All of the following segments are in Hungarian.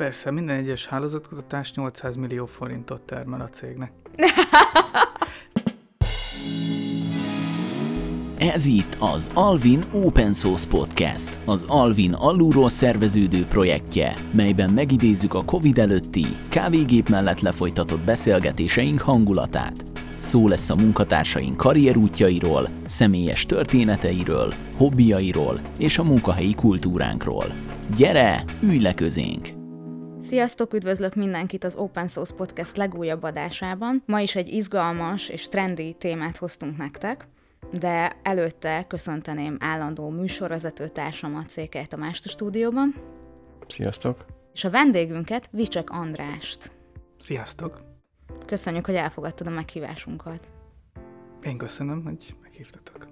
persze, minden egyes hálózatkutatás 800 millió forintot termel a cégnek. Ez itt az Alvin Open Source Podcast, az Alvin alulról szerveződő projektje, melyben megidézzük a Covid előtti, kávégép mellett lefolytatott beszélgetéseink hangulatát. Szó lesz a munkatársaink karrierútjairól, személyes történeteiről, hobbiairól és a munkahelyi kultúránkról. Gyere, ülj le közénk! Sziasztok, üdvözlök mindenkit az Open Source Podcast legújabb adásában. Ma is egy izgalmas és trendi témát hoztunk nektek, de előtte köszönteném állandó műsorvezető társamat Székely a a stúdióban. Sziasztok! És a vendégünket, Vicsek Andrást. Sziasztok! Köszönjük, hogy elfogadtad a meghívásunkat. Én köszönöm, hogy meghívtatok.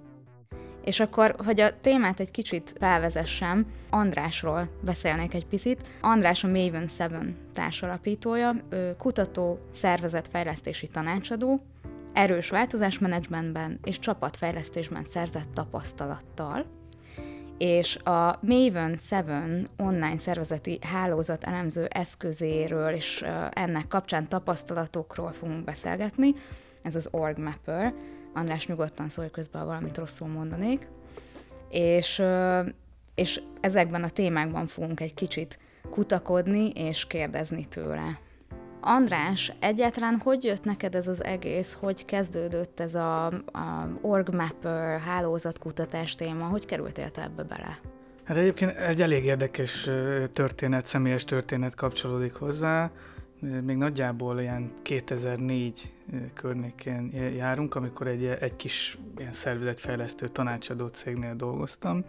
És akkor, hogy a témát egy kicsit felvezessem, Andrásról beszélnék egy picit. András a Maven 7 társalapítója, kutató, szervezetfejlesztési tanácsadó, erős változásmenedzsmentben és csapatfejlesztésben szerzett tapasztalattal, és a Maven 7 online szervezeti hálózat elemző eszközéről és ennek kapcsán tapasztalatokról fogunk beszélgetni. Ez az Org Mapper. András nyugodtan szólj közben, ha valamit rosszul mondanék. És, és ezekben a témákban fogunk egy kicsit kutakodni és kérdezni tőle. András, egyáltalán hogy jött neked ez az egész, hogy kezdődött ez a, a OrgMapper hálózatkutatás téma, hogy kerültél te ebbe bele? Hát egyébként egy elég érdekes történet, személyes történet kapcsolódik hozzá. Még nagyjából ilyen 2004 környékén járunk, amikor egy, egy kis ilyen szervezetfejlesztő tanácsadó cégnél dolgoztam,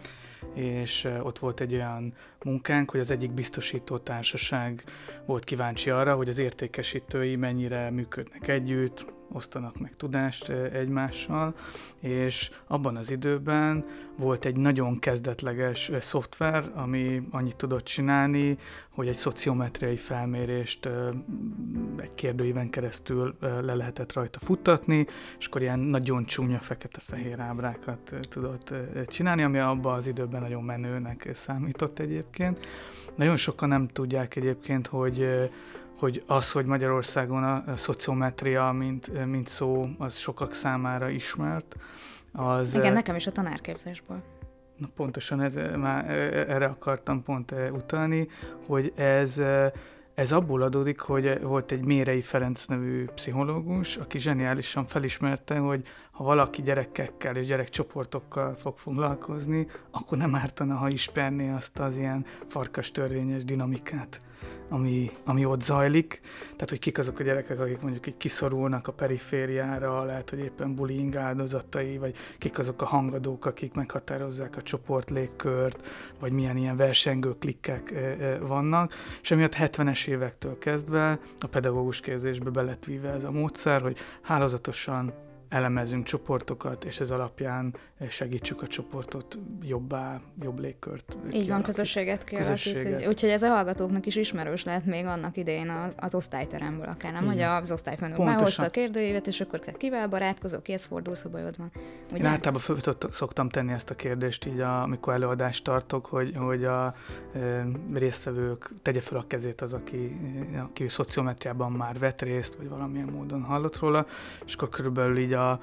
és ott volt egy olyan munkánk, hogy az egyik biztosító társaság volt kíváncsi arra, hogy az értékesítői mennyire működnek együtt, osztanak meg tudást egymással, és abban az időben volt egy nagyon kezdetleges szoftver, ami annyit tudott csinálni, hogy egy szociometriai felmérést egy kérdőíven keresztül le lehetett rajta futtatni, és akkor ilyen nagyon csúnya fekete-fehér ábrákat tudott csinálni, ami abban az időben nagyon menőnek számított egyébként. Nagyon sokan nem tudják egyébként, hogy hogy az, hogy Magyarországon a szociometria, mint, mint szó, az sokak számára ismert. Az, Igen, nekem is a tanárképzésből. Na pontosan ez, már erre akartam pont utalni, hogy ez ez abból adódik, hogy volt egy Mérei Ferenc nevű pszichológus, aki zseniálisan felismerte, hogy ha valaki gyerekekkel és gyerekcsoportokkal fog foglalkozni, akkor nem ártana, ha ismerné azt az ilyen farkas törvényes dinamikát, ami, ami ott zajlik. Tehát, hogy kik azok a gyerekek, akik mondjuk így kiszorulnak a perifériára, lehet, hogy éppen bullying áldozatai, vagy kik azok a hangadók, akik meghatározzák a csoport légkört, vagy milyen ilyen versengő klikkek vannak. És emiatt 70-es évektől kezdve a pedagógus képzésbe beletvíve ez a módszer, hogy hálózatosan elemezünk csoportokat, és ez alapján segítsük a csoportot jobbá, jobb légkört. Így van, közösséget kialakítani. Úgyhogy ez a hallgatóknak is ismerős lehet még annak idején az, az osztályteremből akár, nem? Hogy az osztályfőnök behozta a kérdőívet, és akkor te kivel barátkozol, kihez fordulsz, a bajod van. Ugye? Én általában föl szoktam tenni ezt a kérdést, így a, amikor előadást tartok, hogy, hogy a e, résztvevők tegye fel a kezét az, aki, aki szociometriában már vett részt, vagy valamilyen módon hallott róla, és akkor körülbelül így a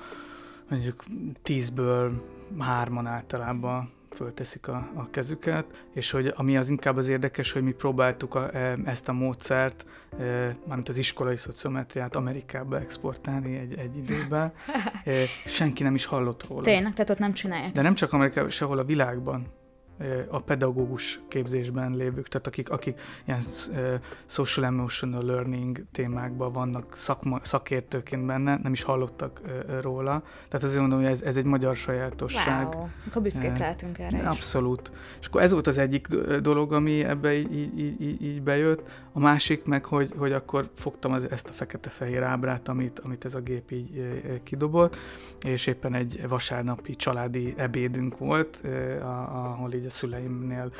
mondjuk tízből hárman általában fölteszik a, a kezüket, és hogy ami az inkább az érdekes, hogy mi próbáltuk a, e, ezt a módszert, e, mármint az iskolai szociometriát Amerikába exportálni egy, egy időben. E, senki nem is hallott róla. Tényleg, tehát ott nem csinálják. De nem csak Amerikában, sehol a világban a pedagógus képzésben lévők, tehát akik, akik ilyen social emotional learning témákban vannak szakma, szakértőként benne, nem is hallottak róla. Tehát azért mondom, hogy ez, ez egy magyar sajátosság. Wow. Akkor büszkék lehetünk erre is. Abszolút. És akkor ez volt az egyik dolog, ami ebbe így, így, így, bejött. A másik meg, hogy, hogy akkor fogtam az, ezt a fekete-fehér ábrát, amit, amit ez a gép így kidobott, és éppen egy vasárnapi családi ebédünk volt, ahol így a szüleimnél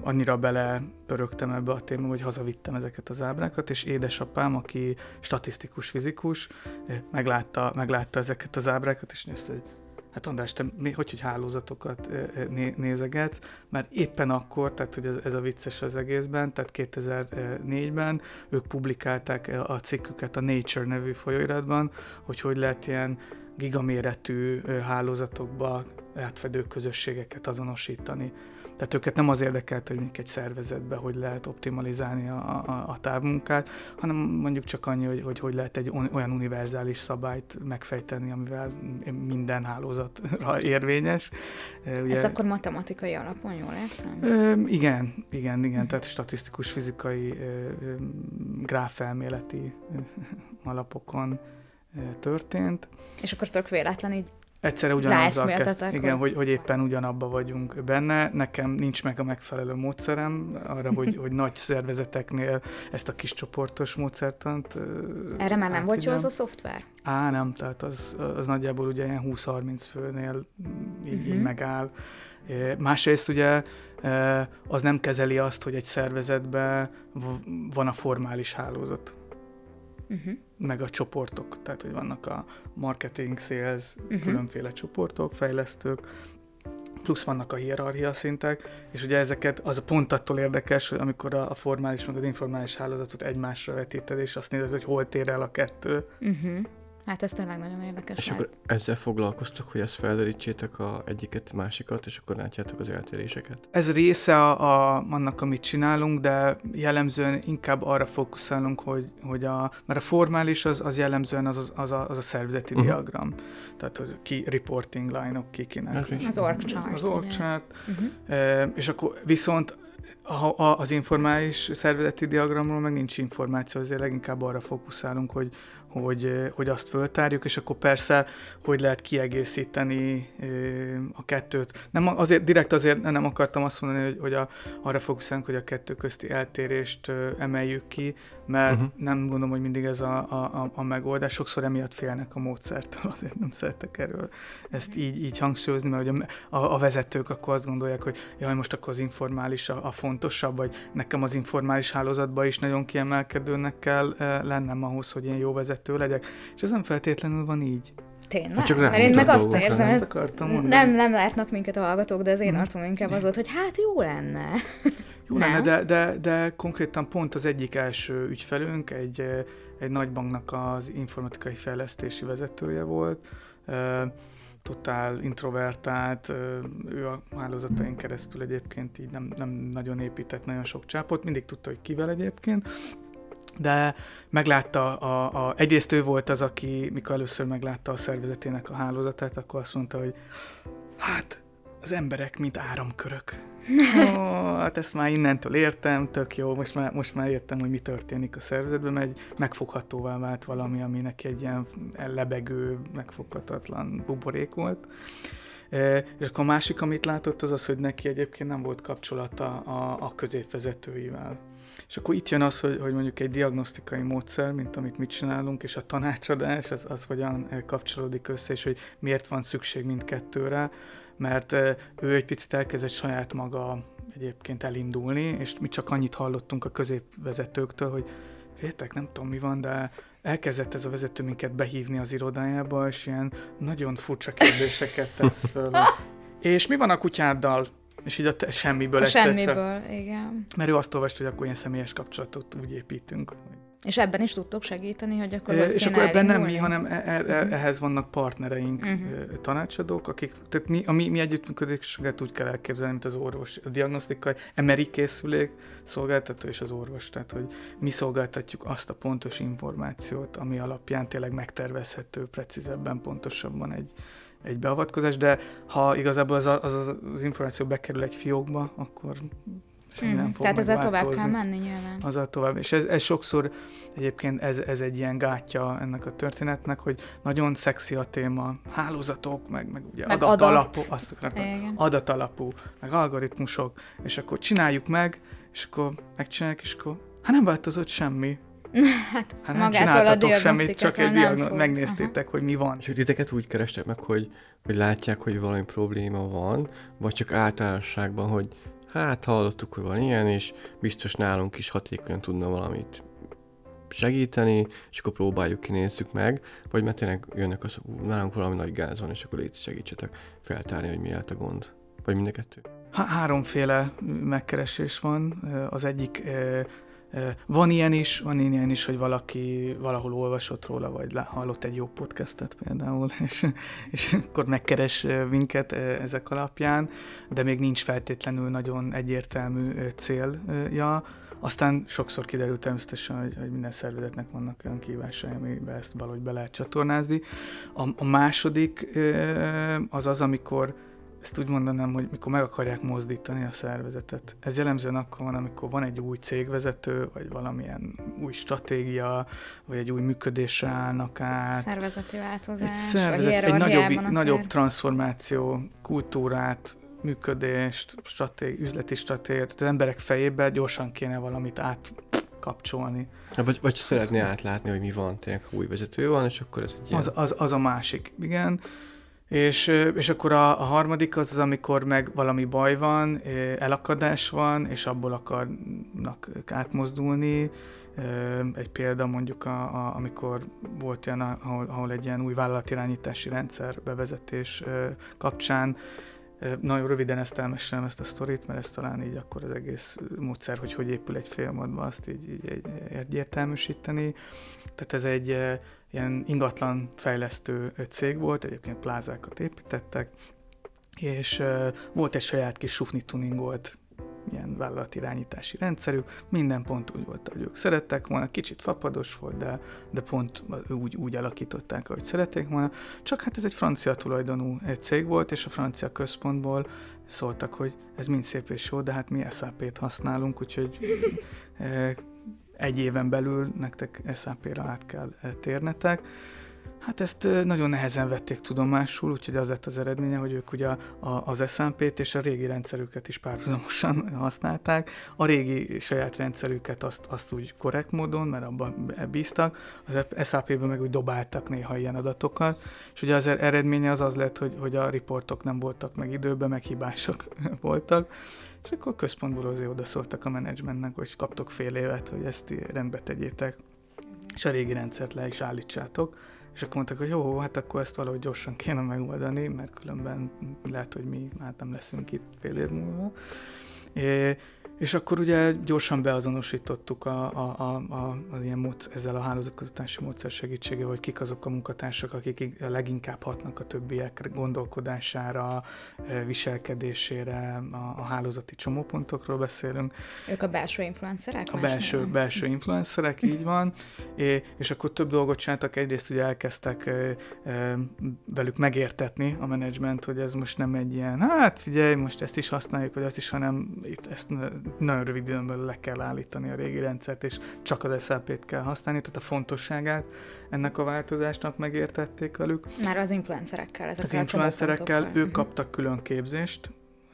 annyira bele pörögtem ebbe a témába, hogy hazavittem ezeket az ábrákat, és édesapám, aki statisztikus fizikus, meglátta, meglátta ezeket az ábrákat, és nézte, hogy Hát András, te mi, hogy, hogy hálózatokat né, nézegetsz, mert éppen akkor, tehát hogy ez, ez a vicces az egészben, tehát 2004-ben ők publikálták a cikküket a Nature nevű folyóiratban, hogy hogy lehet ilyen gigaméretű hálózatokba átfedő közösségeket azonosítani. Tehát őket nem az érdekelt, hogy mondjuk egy szervezetbe hogy lehet optimalizálni a, a, a távmunkát, hanem mondjuk csak annyi, hogy, hogy hogy lehet egy olyan univerzális szabályt megfejteni, amivel minden hálózatra érvényes. Ugye, Ez akkor matematikai alapon, jól értem? Igen, igen, igen, tehát statisztikus, fizikai, gráfelméleti alapokon történt. És akkor tök véletlen így Egyszerre ugyanazzal kezd, igen, hogy, hogy éppen ugyanabba vagyunk benne. Nekem nincs meg a megfelelő módszerem arra, hogy, hogy nagy szervezeteknél ezt a kis csoportos módszertant Erre már nem volt jó az a szoftver? Á, nem, tehát az, az nagyjából ugye ilyen 20-30 főnél így, uh-huh. így mhm. megáll. Másrészt ugye az nem kezeli azt, hogy egy szervezetben van a formális hálózat uh-huh. meg a csoportok, tehát hogy vannak a marketing, sales, uh-huh. különféle csoportok, fejlesztők, plusz vannak a hierarchia szintek, és ugye ezeket, az pont attól érdekes, hogy amikor a, a formális meg az informális hálózatot egymásra vetíted, és azt nézed, hogy hol tér el a kettő, uh-huh. Hát ez tényleg nagyon érdekes. És lehet. akkor ezzel foglalkoztak, hogy ezt felderítsétek a egyiket, másikat, és akkor látjátok az eltéréseket? Ez része a, a, annak, amit csinálunk, de jellemzően inkább arra fókuszálunk, hogy, hogy a, mert a formális az, az jellemzően az, az, az, a, az a szervezeti uh-huh. diagram. Tehát az ki reporting line-ok ki kinek. Az org chart. Az org chart. Uh-huh. E, és akkor viszont a, a, az informális szervezeti diagramról meg nincs információ, azért leginkább arra fókuszálunk, hogy, hogy, hogy azt föltárjuk, és akkor persze, hogy lehet kiegészíteni a kettőt. Nem azért, direkt azért nem akartam azt mondani, hogy, hogy a, arra fókuszálunk, hogy a kettő közti eltérést emeljük ki, mert uh-huh. nem gondolom, hogy mindig ez a, a, a megoldás. Sokszor emiatt félnek a módszertől, azért nem szeretek erről ezt így, így hangsúlyozni, mert hogy a, a, a vezetők akkor azt gondolják, hogy jaj, most akkor az informális a, a fontosabb, vagy nekem az informális hálózatban is nagyon kiemelkedőnek kell lennem ahhoz, hogy én jó vezető legyek. És ez nem feltétlenül van így. Tényleg? Hát csak Mert én meg azt érzem, hogy nem, nem látnak minket a hallgatók, de az én mhm. arcom inkább az volt, hogy hát jó lenne. Jó nem? lenne, de, de, de konkrétan pont az egyik első ügyfelünk egy, egy nagybanknak az informatikai fejlesztési vezetője volt, totál introvertált, ő a hálózatain keresztül egyébként így nem, nem nagyon épített nagyon sok csápot, mindig tudta, hogy kivel egyébként, de meglátta, a, a, egyrészt ő volt az, aki mikor először meglátta a szervezetének a hálózatát, akkor azt mondta, hogy hát az emberek, mint áramkörök. oh, hát ezt már innentől értem, tök jó, most már, most már értem, hogy mi történik a szervezetben, mert egy megfoghatóvá vált valami, ami neki egy ilyen lebegő, megfoghatatlan buborék volt. E, és akkor a másik, amit látott, az az, hogy neki egyébként nem volt kapcsolata a, a középvezetőivel. És akkor itt jön az, hogy, hogy mondjuk egy diagnosztikai módszer, mint amit mit csinálunk, és a tanácsadás, az, az hogyan kapcsolódik össze, és hogy miért van szükség mindkettőre, mert ő egy picit elkezdett saját maga egyébként elindulni, és mi csak annyit hallottunk a középvezetőktől, hogy féltek, nem tudom mi van, de elkezdett ez a vezető minket behívni az irodájába, és ilyen nagyon furcsa kérdéseket tesz föl. és mi van a kutyáddal? És így a te, semmiből a Semmiből, igen. Mert ő azt olvast, hogy akkor ilyen személyes kapcsolatot úgy építünk. És ebben is tudtok segíteni, hogy akkor e, És akkor ebben nem mi, hanem e, e, uh-huh. ehhez vannak partnereink, uh-huh. tanácsadók, akik, tehát mi, a mi, mi együttműködésünket úgy kell elképzelni, mint az orvos, a diagnosztikai, emeri készülék szolgáltató és az orvos, tehát hogy mi szolgáltatjuk azt a pontos információt, ami alapján tényleg megtervezhető precízebben, pontosabban egy, egy beavatkozás, de ha igazából az, az, az információ bekerül egy fiókba, akkor semmi hmm. nem fog Tehát ezzel tovább kell menni nyilván. Azzal tovább. És ez, ez sokszor egyébként ez, ez egy ilyen gátja ennek a történetnek, hogy nagyon szexi a téma, hálózatok, meg, meg ugye meg adatalapú, adat. azt akartam, adatalapú, meg algoritmusok, és akkor csináljuk meg, és akkor megcsináljuk, és akkor hát nem változott semmi. Hát, hát nem csináltatok semmit, csak egy diagnoz, megnéztétek, Aha. hogy mi van. És hogy titeket úgy kerestek meg, hogy, hogy látják, hogy valami probléma van, vagy csak általánosságban, hogy hát hallottuk, hogy van ilyen, és biztos nálunk is hatékonyan tudna valamit segíteni, és akkor próbáljuk ki, nézzük meg, vagy mert tényleg jönnek az, nálunk valami nagy gáz van, és akkor légy segítsetek feltárni, hogy mi lehet a gond. Vagy mind a kettő. Há- háromféle megkeresés van. Az egyik van ilyen is, van ilyen is, hogy valaki valahol olvasott róla, vagy hallott egy jó podcastet például, és, és akkor megkeres minket ezek alapján, de még nincs feltétlenül nagyon egyértelmű célja. Aztán sokszor kiderül természetesen, hogy, hogy minden szervezetnek vannak olyan kívásai, amiben ezt valahogy be lehet csatornázni. A, a második az az, amikor ezt úgy mondanám, hogy mikor meg akarják mozdítani a szervezetet. Ez jellemzően akkor van, amikor van egy új cégvezető, vagy valamilyen új stratégia, vagy egy új működésre állnak át. Szervezeti változás. Egy, szervezet, egy nagyobb, nagyobb transformáció, kultúrát, működést, stratégi, üzleti stratégiát, tehát az emberek fejébe gyorsan kéne valamit átkapcsolni. Vagy, vagy szeretné átlátni, hogy mi van, tényleg új vezető van, és akkor ez egy ilyen... Az, az, az a másik, igen. És, és akkor a, a harmadik az az, amikor meg valami baj van, elakadás van, és abból akarnak átmozdulni. Egy példa mondjuk, a, a, amikor volt olyan, ahol, ahol egy ilyen új vállalatirányítási rendszer bevezetés kapcsán nagyon röviden ezt elmesélem ezt a sztorit, mert ez talán így akkor az egész módszer, hogy hogy épül egy félmondba, azt így, így egyértelműsíteni. Tehát ez egy ilyen ingatlan fejlesztő cég volt, egyébként plázákat építettek, és volt egy saját kis sufni tuningolt ilyen vállalatirányítási rendszerük, minden pont úgy volt, hogy ők szerettek volna, kicsit fapados volt, de, de pont úgy, úgy alakították, ahogy szerették volna. Csak hát ez egy francia tulajdonú cég volt, és a francia központból szóltak, hogy ez mind szép és jó, de hát mi SAP-t használunk, úgyhogy egy éven belül nektek SAP-ra át kell térnetek. Hát ezt nagyon nehezen vették tudomásul, úgyhogy az lett az eredménye, hogy ők ugye az SAP-t és a régi rendszerüket is párhuzamosan használták. A régi saját rendszerüket azt, azt úgy korrekt módon, mert abban bíztak, az SAP-ben meg úgy dobáltak néha ilyen adatokat, és ugye az eredménye az az lett, hogy, hogy a riportok nem voltak meg időben, meg hibások voltak, és akkor központból azért odaszóltak a menedzsmentnek, hogy kaptok fél évet, hogy ezt rendbe tegyétek, és a régi rendszert le is állítsátok. És akkor mondták, hogy jó, hát akkor ezt valahogy gyorsan kéne megoldani, mert különben lehet, hogy mi hát nem leszünk itt fél év múlva. É, és akkor ugye gyorsan beazonosítottuk a, a, a, a, az ilyen módszer, ezzel a hálózatkutatási módszer segítségével, hogy kik azok a munkatársak, akik leginkább hatnak a többiek gondolkodására, e, viselkedésére, a, a hálózati csomópontokról beszélünk. Ők a belső influencerek? A belső, belső influencerek, így van. É, és akkor több dolgot csináltak. Egyrészt ugye elkezdtek e, e, velük megértetni a menedzsment, hogy ez most nem egy ilyen, hát figyelj, most ezt is használjuk, vagy azt is, hanem itt ezt nagyon rövid időn belül le kell állítani a régi rendszert, és csak az SAP-t kell használni, tehát a fontosságát ennek a változásnak megértették velük. Már az influencerekkel. Az influencerekkel ők kaptak külön képzést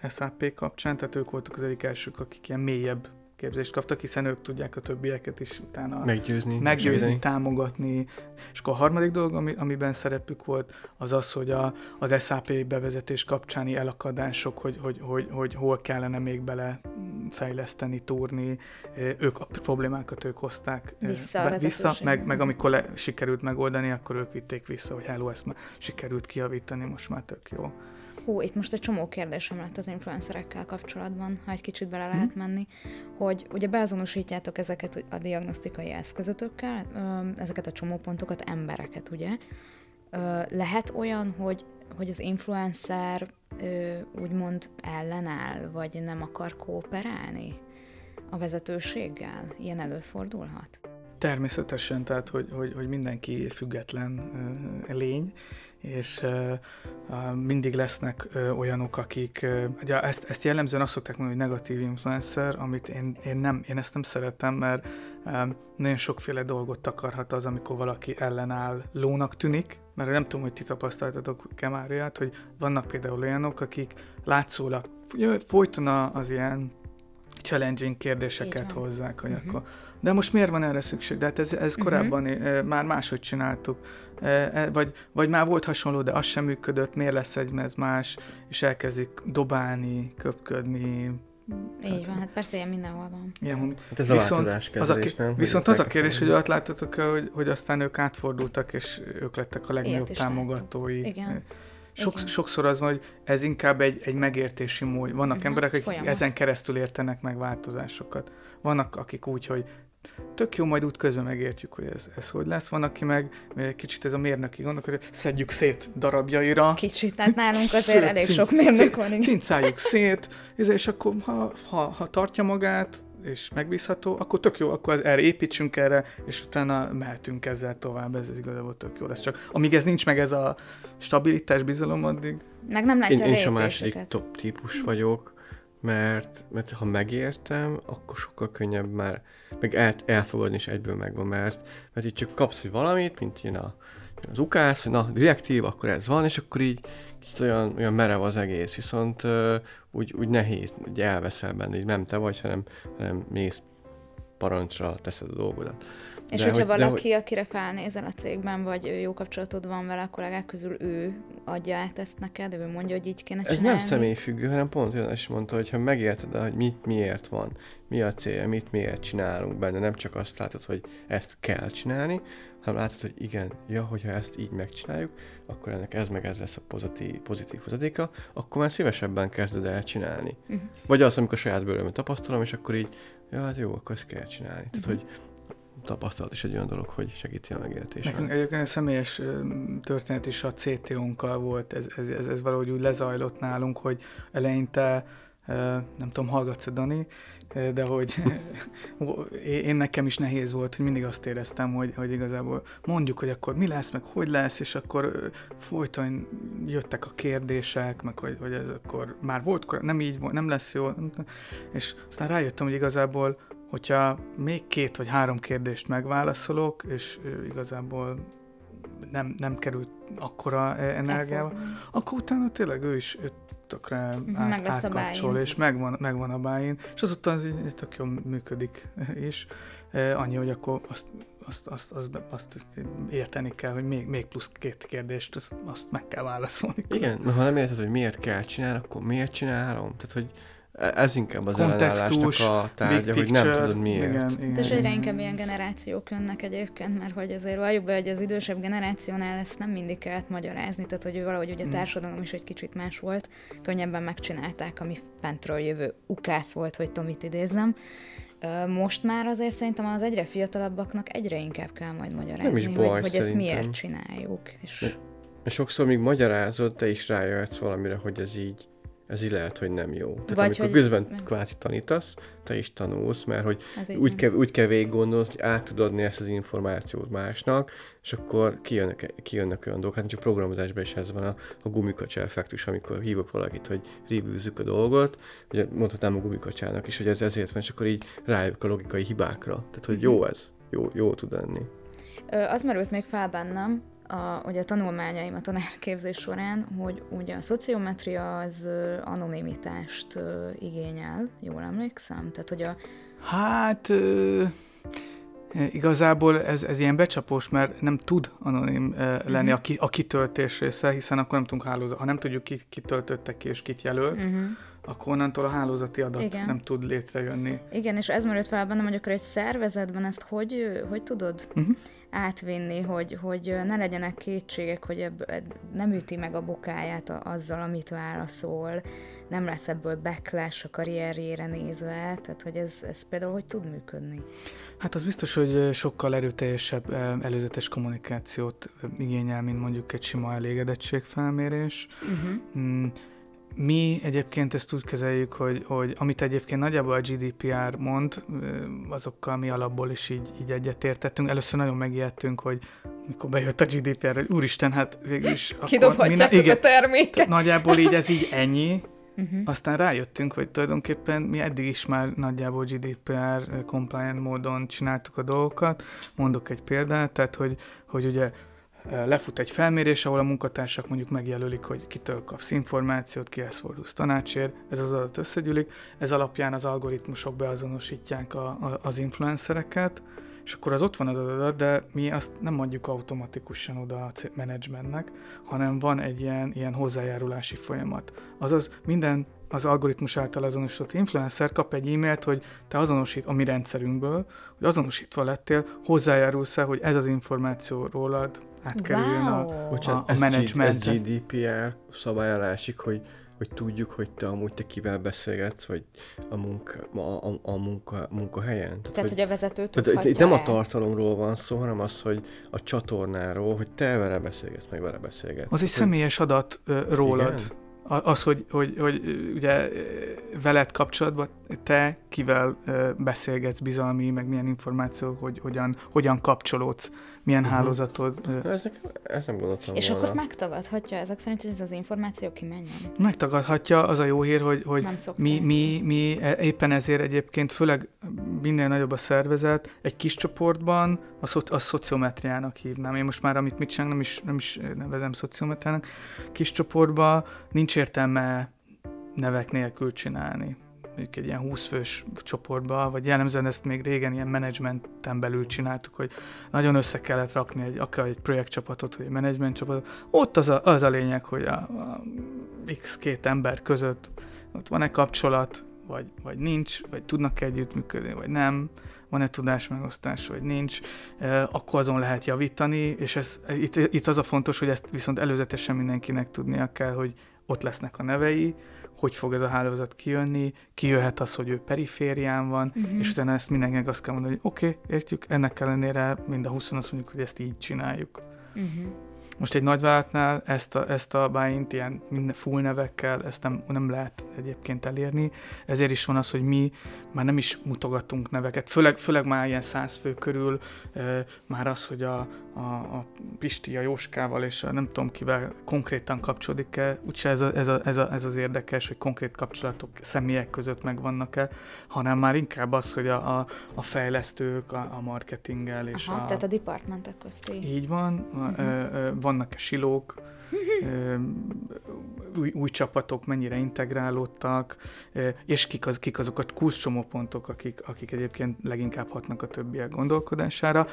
SAP kapcsán, tehát ők voltak az egyik elsők, akik ilyen mélyebb képzést kaptak, hiszen ők tudják a többieket is utána meggyőzni, meggyőzni támogatni. És akkor a harmadik dolog, ami, amiben szerepük volt, az az, hogy a, az SAP bevezetés kapcsáni elakadások, hogy, hogy, hogy, hogy hol kellene még bele fejleszteni, túrni, ők a problémákat ők hozták vissza, be, vissza meg, meg amikor le, sikerült megoldani, akkor ők vitték vissza, hogy hello, ezt már sikerült kiavítani, most már tök jó. Hú, itt most egy csomó kérdésem lett az influencerekkel kapcsolatban, ha egy kicsit bele lehet hmm. menni, hogy ugye beazonosítjátok ezeket a diagnosztikai eszközötökkel, ezeket a csomópontokat, embereket, ugye? Lehet olyan, hogy, hogy az influencer úgymond ellenáll, vagy nem akar kooperálni a vezetőséggel? Ilyen előfordulhat? Természetesen, tehát hogy, hogy, hogy mindenki független uh, lény, és uh, mindig lesznek uh, olyanok, akik, ugye ezt, ezt jellemzően azt szokták mondani, hogy negatív influencer, amit én, én, nem, én ezt nem szeretem, mert nagyon sokféle dolgot takarhat az, amikor valaki ellenáll lónak tűnik, mert nem tudom, hogy ti tapasztaltatok Kemáriát, hogy vannak például olyanok, akik látszólag folyton az ilyen challenging kérdéseket hozzák, hogy uh-huh. akkor de most miért van erre szükség? De hát ez, ez uh-huh. korábban uh, már máshogy csináltuk. Uh, vagy, vagy már volt hasonló, de az sem működött, miért lesz egy ez más, és elkezdik dobálni, köpködni, Így van, hát persze ilyen mindenhol van. Ilyen, hát ez viszont, a az a, nem? Viszont az a kérdés, hogy ott láttatok hogy, hogy aztán ők átfordultak, és ők lettek a legnagyobb támogatói. Igen. Sok, Igen. sokszor az van, hogy ez inkább egy, egy megértési mód. Vannak uh-huh. emberek, akik Folyamat. ezen keresztül értenek meg változásokat. Vannak, akik úgy, hogy tök jó, majd út közben megértjük, hogy ez, ez hogy lesz. Van, aki meg kicsit ez a mérnöki gondok, hogy szedjük szét darabjaira. Kicsit, tehát nálunk azért elég szint, sok mérnök van. Cincáljuk szét, és akkor ha, ha, ha tartja magát, és megbízható, akkor tök jó, akkor erre építsünk erre, és utána mehetünk ezzel tovább, ez, ez igazából tök jó lesz. Csak amíg ez nincs meg ez a stabilitás, bizalom, addig... Meg nem látja én, én a második top típus vagyok, mert, mert ha megértem, akkor sokkal könnyebb már meg el, elfogadni is egyből megvan, mert, mert így csak kapsz egy valamit, mint ilyen a, az ukász, hogy na, direktív, akkor ez van, és akkor így kicsit olyan, olyan merev az egész, viszont uh, úgy, úgy nehéz, hogy elveszel benne, így nem te vagy, hanem, hanem mész parancsra teszed a dolgodat. És de hogyha hogy, valaki, hogy... akire felnézel a cégben, vagy jó kapcsolatod van vele, a kollégák közül ő adja át ezt neked, ő mondja, hogy így kéne csinálni? Ez nem személyfüggő, hanem pont olyan is mondta, hogy ha megérted, hogy mit miért van, mi a célja, mit miért csinálunk benne, nem csak azt látod, hogy ezt kell csinálni, hanem látod, hogy igen, ja, hogyha ezt így megcsináljuk, akkor ennek ez meg ez lesz a pozitív, pozitív hozadéka, akkor már szívesebben kezded el csinálni. Uh-huh. Vagy az, amikor saját bőrömet tapasztalom, és akkor így, ja, hát jó, akkor ezt kell csinálni. Uh-huh. Tehát, hogy tapasztalat is egy olyan dolog, hogy segíti a megértést. Nekünk egyébként a személyes történet is a CTO-nkkal volt, ez, ez, ez, ez valahogy úgy lezajlott nálunk, hogy eleinte nem tudom, hallgatsz Dani, de hogy én nekem is nehéz volt, hogy mindig azt éreztem, hogy, hogy igazából mondjuk, hogy akkor mi lesz, meg hogy lesz, és akkor folyton jöttek a kérdések, meg hogy, hogy ez akkor már volt, nem így volt, nem lesz jó, és aztán rájöttem, hogy igazából hogyha még két vagy három kérdést megválaszolok, és igazából nem, nem került akkora e- energiával, akkor utána tényleg ő is tökre mhm, át, átkapcsol, és megvan, megvan a bájén, és azután az így tök jól működik is. Annyi, hogy akkor azt, azt, azt, azt, azt érteni kell, hogy még, még plusz két kérdést, azt, azt meg kell válaszolni. Igen, mert ha nem érted, hogy miért kell csinálni, akkor miért csinálom? Tehát, hogy ez inkább az ellenállásnak a tárgya, hogy nem tudod miért. Igen, igen, és egyre inkább ilyen generációk jönnek egyébként, mert hogy azért valljuk be, hogy az idősebb generációnál ezt nem mindig kellett magyarázni, tehát hogy valahogy ugye a mm. társadalom is egy kicsit más volt, könnyebben megcsinálták, ami fentről jövő ukász volt, hogy Tomit idézzem. Most már azért szerintem az egyre fiatalabbaknak egyre inkább kell majd magyarázni, nem is baj, hogy, hogy ezt miért csináljuk. És... De sokszor még magyarázod, te is rájöhetsz valamire, hogy ez így ez így lehet, hogy nem jó. Tehát Vagy amikor hogy... közben nem. kvázi tanítasz, te is tanulsz, mert hogy úgy kell, úgy kell végig gondolni, hogy át tudod adni ezt az információt másnak, és akkor kijönnek, kijönnek olyan dolgok. Hát csak programozásban is ez van a, a gumikacsa effektus, amikor hívok valakit, hogy reviewzzük a dolgot, ugye mondhatnám a gumikacsának is, hogy ez ezért van, és akkor így rájövök a logikai hibákra. Tehát, hogy jó mhm. ez, jó, jó tud lenni. Az merült még fel bennem, a, ugye a tanulmányaim a tanárképzés során, hogy ugye a szociometria az anonimitást igényel, jól emlékszem? Tehát, hogy a... Hát... Igazából ez, ez ilyen becsapós, mert nem tud anonim lenni uh-huh. a, a kitöltés része, hiszen akkor nem tudunk hálózat. Ha nem tudjuk, ki, kitöltötte ki és kit jelölt, uh-huh akkor onnantól a hálózati adat Igen. nem tud létrejönni. Igen, és ez merült fel bennem, hogy akkor egy szervezetben ezt hogy, hogy tudod uh-huh. átvinni, hogy, hogy ne legyenek kétségek, hogy ebb, nem üti meg a bokáját azzal, amit válaszol, nem lesz ebből backlash a karrierjére nézve, tehát hogy ez, ez például hogy tud működni? Hát az biztos, hogy sokkal erőteljesebb előzetes kommunikációt igényel, mint mondjuk egy sima elégedettségfelmérés. Uh-huh. Mm mi egyébként ezt úgy kezeljük, hogy, hogy amit egyébként nagyjából a GDPR mond, azokkal mi alapból is így, így egyetértettünk. Először nagyon megijedtünk, hogy mikor bejött a GDPR, hogy úristen, hát végül is... Kidobhatjátok a terméket. Nagyjából így ez így ennyi, Uh-huh. Aztán rájöttünk, hogy tulajdonképpen mi eddig is már nagyjából GDPR compliant módon csináltuk a dolgokat. Mondok egy példát, tehát hogy, hogy ugye lefut egy felmérés, ahol a munkatársak mondjuk megjelölik, hogy kitől kapsz információt, kihez fordulsz tanácsért, ez az adat összegyűlik, ez alapján az algoritmusok beazonosítják a, a, az influencereket, és akkor az ott van az adat, de mi azt nem mondjuk automatikusan oda a menedzsmentnek, hanem van egy ilyen, ilyen hozzájárulási folyamat. Azaz minden az algoritmus által azonosított influencer kap egy e-mailt, hogy te azonosít a mi rendszerünkből, hogy azonosítva lettél, hozzájárulsz hogy ez az információ rólad átkerüljön wow. a, Bocsánat, a, a menedzsment. Ez GDPR szabály alá esik, hogy hogy tudjuk, hogy te amúgy te kivel beszélgetsz, vagy a, munka, a, a, a munka, munkahelyen. Tehát, tehát hogy, hogy a vezető tudhatja Itt nem a tartalomról van szó, hanem az, hogy a csatornáról, hogy te vele beszélgetsz, meg vele beszélgetsz. Az egy személyes adat uh, rólad. Igen? az, hogy, hogy, hogy ugye veled kapcsolatban te kivel beszélgetsz bizalmi, meg milyen információ, hogy hogyan, hogyan kapcsolódsz, milyen uh-huh. hálózatod. Ez, ez nem gondoltam És volna. akkor megtagadhatja ezek szerint, hogy ez az információ kimenjen? Megtagadhatja, az a jó hír, hogy, hogy mi, mi, mi e, éppen ezért egyébként, főleg minél nagyobb a szervezet, egy kis csoportban a, szo- a szociometriának hívnám. Én most már, amit mit csinálok, nem is, nem is nevezem szociometriának. Kis csoportban nincs értelme nevek nélkül csinálni mondjuk egy ilyen 20 fős csoportba, vagy jellemzően ezt még régen ilyen menedzsmenten belül csináltuk, hogy nagyon össze kellett rakni egy, akár egy projektcsapatot, vagy egy menedzsment csapatot. Ott az a, az a lényeg, hogy a, a x két ember között ott van-e kapcsolat, vagy, vagy nincs, vagy tudnak együttműködni, vagy nem, van-e tudásmegosztás, vagy nincs, akkor azon lehet javítani, és ez, itt, itt az a fontos, hogy ezt viszont előzetesen mindenkinek tudnia kell, hogy ott lesznek a nevei, hogy fog ez a hálózat kijönni, kijöhet az, hogy ő periférián van, uh-huh. és utána ezt mindenkinek azt kell mondani, hogy oké, okay, értjük, ennek ellenére mind a 20 azt mondjuk, hogy ezt így csináljuk. Uh-huh. Most egy nagyvállalatnál ezt a, ezt a buy ilyen minden full nevekkel, ezt nem, nem lehet egyébként elérni, ezért is van az, hogy mi már nem is mutogatunk neveket, főleg, főleg már ilyen száz fő körül, e, már az, hogy a, a, a Pisti, a Jóskával és a nem tudom kivel konkrétan kapcsolódik-e, úgyse ez, a, ez, a, ez, a, ez az érdekes, hogy konkrét kapcsolatok személyek között megvannak-e, hanem már inkább az, hogy a, a, a fejlesztők, a, a marketinggel és Aha, a... tehát a departmentek közti. Így van, uh-huh. Vannak-e silók, új, új csapatok mennyire integrálódtak, és kik, az, kik azok a kurzcsomópontok, akik, akik egyébként leginkább hatnak a többiek gondolkodására.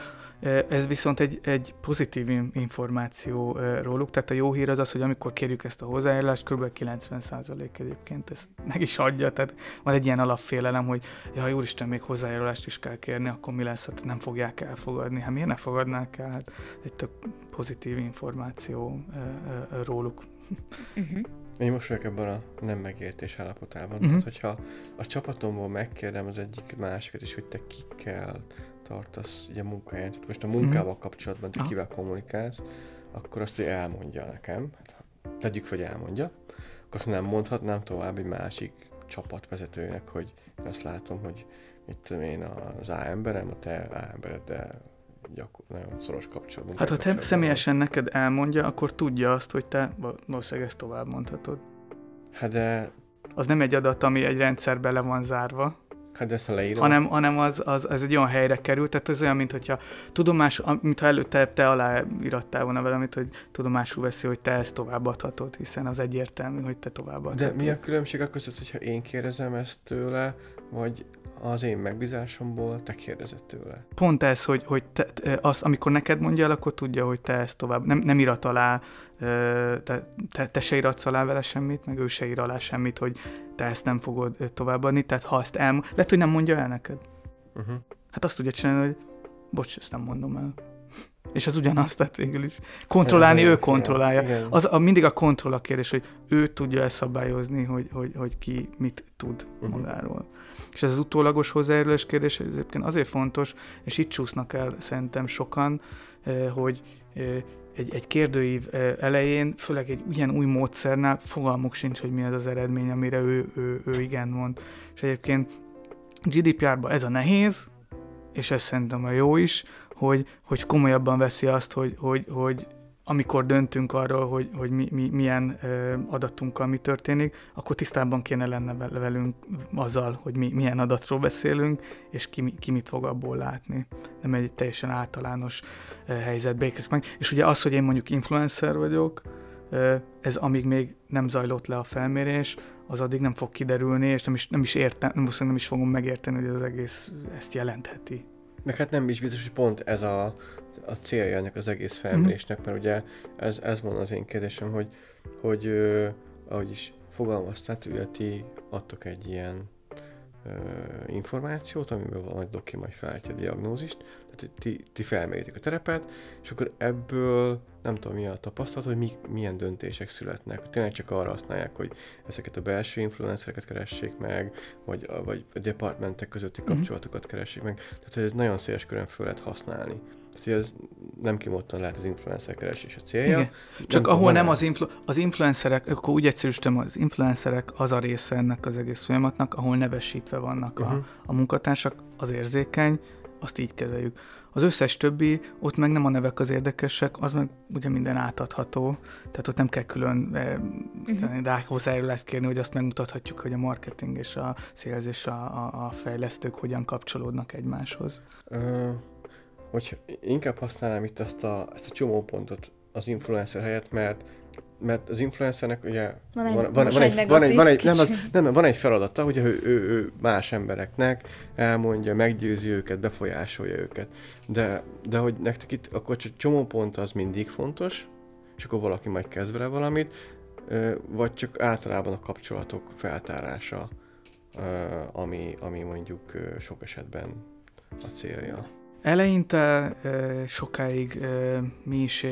Ez viszont egy, egy pozitív információ róluk, tehát a jó hír az az, hogy amikor kérjük ezt a hozzájárulást, kb. 90% egyébként ezt meg is adja, tehát van egy ilyen alapfélelem, hogy ja, úristen, még hozzájárulást is kell kérni, akkor mi lesz, hát nem fogják elfogadni. Hát miért ne fogadnák el? Hát egy tök pozitív információ róluk. Uh-huh. Én most vagyok ebben a nem megértés állapotában. Uh-huh. Tehát, hogyha a csapatomból megkérdem az egyik másikat is, hogy te kikkel tartasz ugye a munkáján, tehát most a munkával uh-huh. kapcsolatban, te kivel kommunikálsz, akkor azt hogy elmondja nekem, hát tegyük hogy elmondja, akkor azt nem mondhatnám tovább egy másik csapatvezetőnek, hogy azt látom, hogy mit tudom én, az A emberem, a te A embereddel gyakor, nagyon szoros kapcsolatban. Hát ha te személyesen neked elmondja, akkor tudja azt, hogy te valószínűleg ezt tovább mondhatod. Hát de... Az nem egy adat, ami egy rendszerbe le van zárva. Hát de ezt ha leírom. Hanem, hanem az, az, az, egy olyan helyre kerül, tehát az olyan, mint hogyha tudomás, mintha előtte te aláírattál volna valamit, hogy tudomásul veszi, hogy te ezt továbbadhatod, hiszen az egyértelmű, hogy te továbbadhatod. De mi a különbség a között, hogyha én kérdezem ezt tőle, vagy az én megbízásomból te kérdezed tőle. Pont ez, hogy, hogy te, az, amikor neked mondja el, akkor tudja, hogy te ezt tovább, nem, nem irat alá, te, te, te se iratsz alá vele semmit, meg ő se ír alá semmit, hogy te ezt nem fogod továbbadni, tehát ha ezt el, lehet, hogy nem mondja el neked. Uh-huh. Hát azt tudja csinálni, hogy bocs, ezt nem mondom el. És az ugyanaz, tehát végül is. Kontrollálni, ő kontrollálja. Az, a, mindig a kontroll a kérdés, hogy ő tudja ezt szabályozni, hogy, hogy, hogy ki mit tud uh-huh. magáról. És ez az utólagos hozzájárulás kérdés egyébként azért fontos, és itt csúsznak el szerintem sokan, eh, hogy eh, egy, egy kérdőív eh, elején, főleg egy ilyen új módszernál fogalmuk sincs, hogy mi az az eredmény, amire ő, ő, ő igen mond. És egyébként GDPR-ban ez a nehéz, és ez szerintem a jó is, hogy, hogy komolyabban veszi azt, hogy, hogy, hogy amikor döntünk arról, hogy, hogy mi, mi, milyen ö, adatunkkal mi történik, akkor tisztában kéne lenne velünk azzal, hogy mi, milyen adatról beszélünk, és ki, ki mit fog abból látni. Nem egy teljesen általános ö, helyzetbe meg. És ugye az, hogy én mondjuk influencer vagyok, ez amíg még nem zajlott le a felmérés, az addig nem fog kiderülni, és nem is, nem is értem, nem, nem is fogom megérteni, hogy az egész ezt jelentheti. Meg hát nem is biztos, hogy pont ez a, a célja ennek az egész felmérésnek, mert ugye ez, ez van az én kérdésem, hogy, hogy ahogy is fogalmaztát, illetve ti adtok egy ilyen ö, információt, amiben van doki majd felejtje a diagnózist, ti, ti felméritek a terepet, és akkor ebből nem tudom mi a tapasztalat, hogy mi, milyen döntések születnek. Tényleg csak arra használják, hogy ezeket a belső influencereket keressék meg, vagy, vagy a departmentek közötti mhm. kapcsolatokat keressék meg. Tehát ez nagyon széles körön föl lehet használni. Tehát ez nem kimondtan lehet az influencer keresés a célja. Igen. Csak nem ahol nem az, influ- az influencerek, akkor úgy egyszerűsítem, az influencerek az a része ennek az egész folyamatnak, ahol nevesítve vannak uh-huh. a, mhm. a munkatársak, az érzékeny, azt így kezeljük. Az összes többi, ott meg nem a nevek az érdekesek, az meg ugye minden átadható, tehát ott nem kell külön eh, uh-huh. rá hozzájárulást kérni, hogy azt megmutathatjuk, hogy a marketing és a sales és a, a, a fejlesztők hogyan kapcsolódnak egymáshoz. Uh, hogy inkább használnám itt ezt a, ezt a csomópontot az influencer helyett, mert mert az influencernek ugye van egy, van, van, van, egy, van, egy, van egy, nem, az, nem, van egy feladata, hogy ő, ő, ő más embereknek elmondja, meggyőzi őket, befolyásolja őket. De, de hogy nektek itt akkor csak csomópont az mindig fontos, és akkor valaki majd kezd vele valamit, vagy csak általában a kapcsolatok feltárása, ami, ami mondjuk sok esetben a célja. Eleinte sokáig mi is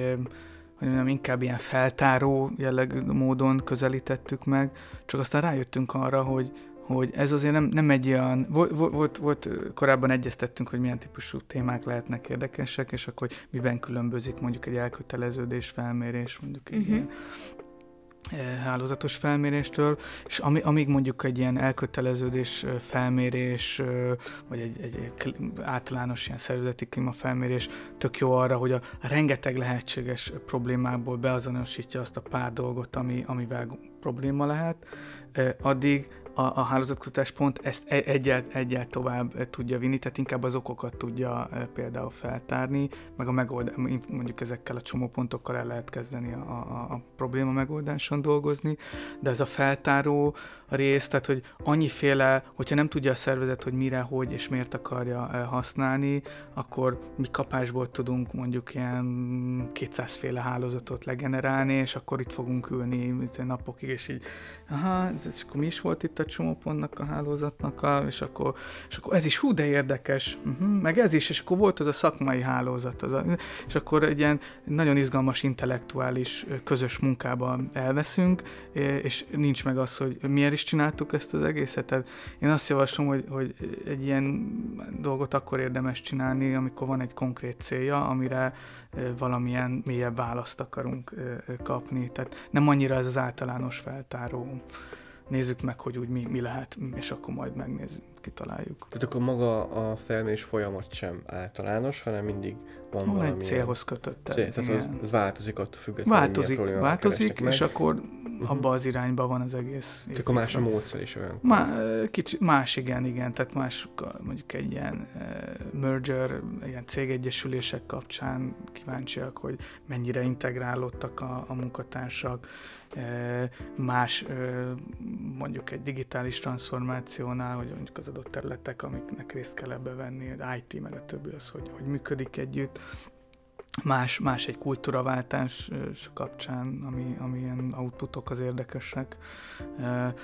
hogy mondjam, inkább ilyen feltáró jellegű módon közelítettük meg, csak aztán rájöttünk arra, hogy, hogy ez azért nem, nem egy olyan, volt, volt, volt, korábban egyeztettünk, hogy milyen típusú témák lehetnek érdekesek, és akkor hogy miben különbözik mondjuk egy elköteleződés felmérés, mondjuk egy uh-huh. ilyen hálózatos felméréstől, és ami, amíg mondjuk egy ilyen elköteleződés felmérés, vagy egy, egy általános ilyen szervezeti klímafelmérés tök jó arra, hogy a rengeteg lehetséges problémából beazonosítja azt a pár dolgot, ami, amivel probléma lehet, addig a, a hálózatkutatás pont ezt e, egyel, egyel tovább tudja vinni, tehát inkább az okokat tudja e, például feltárni, meg a megold, mondjuk ezekkel a csomópontokkal el lehet kezdeni a, a, a probléma megoldáson dolgozni, de ez a feltáró rész, tehát hogy annyiféle, hogyha nem tudja a szervezet, hogy mire, hogy és miért akarja e, használni, akkor mi kapásból tudunk mondjuk ilyen 200 féle hálózatot legenerálni, és akkor itt fogunk ülni napokig, és így, aha, és akkor mi is volt itt a csomópontnak a hálózatnak, a, és, akkor, és akkor ez is hú, de érdekes, uh-huh, meg ez is, és akkor volt az a szakmai hálózat, az a, és akkor egy ilyen nagyon izgalmas intellektuális közös munkában elveszünk, és nincs meg az, hogy miért is csináltuk ezt az egészet. Tehát én azt javaslom, hogy, hogy egy ilyen dolgot akkor érdemes csinálni, amikor van egy konkrét célja, amire valamilyen mélyebb választ akarunk kapni. Tehát nem annyira ez az általános feltáró nézzük meg, hogy úgy mi, mi lehet, és akkor majd megnézzük, kitaláljuk. Tehát akkor maga a felmérés folyamat sem általános, hanem mindig van, van egy célhoz kötött. Cél, tehát az, az változik ott függetlenül. Változik, változik, és meg. akkor uh-huh. abba az irányba van az egész. Tehát akkor más a módszer is olyan. Má, kicsi, más igen, igen, tehát más mondjuk egy ilyen uh, merger, ilyen cégegyesülések kapcsán kíváncsiak, hogy mennyire integrálódtak a, a munkatársak, uh, más uh, mondjuk egy digitális transformációnál, hogy mondjuk az adott területek, amiknek részt kell ebbe venni, az IT meg a többi az, hogy, hogy működik együtt, más, más egy kultúraváltás kapcsán, ami, ami ilyen outputok az érdekesek.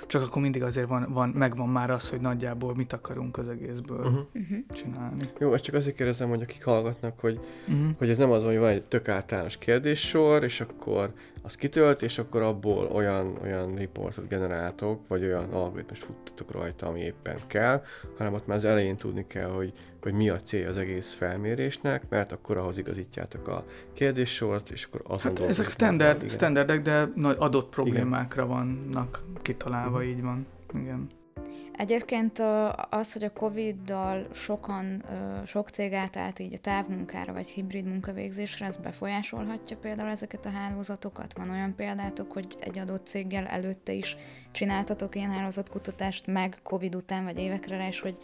Csak akkor mindig azért van, van, megvan már az, hogy nagyjából mit akarunk az egészből uh-huh. csinálni. Jó, ezt csak azért kérdezem, hogy akik hallgatnak, hogy, uh-huh. hogy ez nem az, hogy van egy tök általános kérdéssor, és akkor az kitölt, és akkor abból olyan, olyan riportot generáltok, vagy olyan algoritmust futtatok rajta, ami éppen kell, hanem ott már az elején tudni kell, hogy, hogy mi a cél az egész felmérésnek, mert akkor ahhoz igazítjátok a kérdéssort, és akkor azon hát ezek standard, standardek, de nagy adott problémákra Igen. vannak kitalálva, uh-huh. így van. Igen. Egyébként az, hogy a Covid-dal sokan, sok cég átállt így a távmunkára vagy hibrid munkavégzésre, ez befolyásolhatja például ezeket a hálózatokat? Van olyan példátok, hogy egy adott céggel előtte is csináltatok ilyen hálózatkutatást meg Covid után vagy évekre rá, és hogy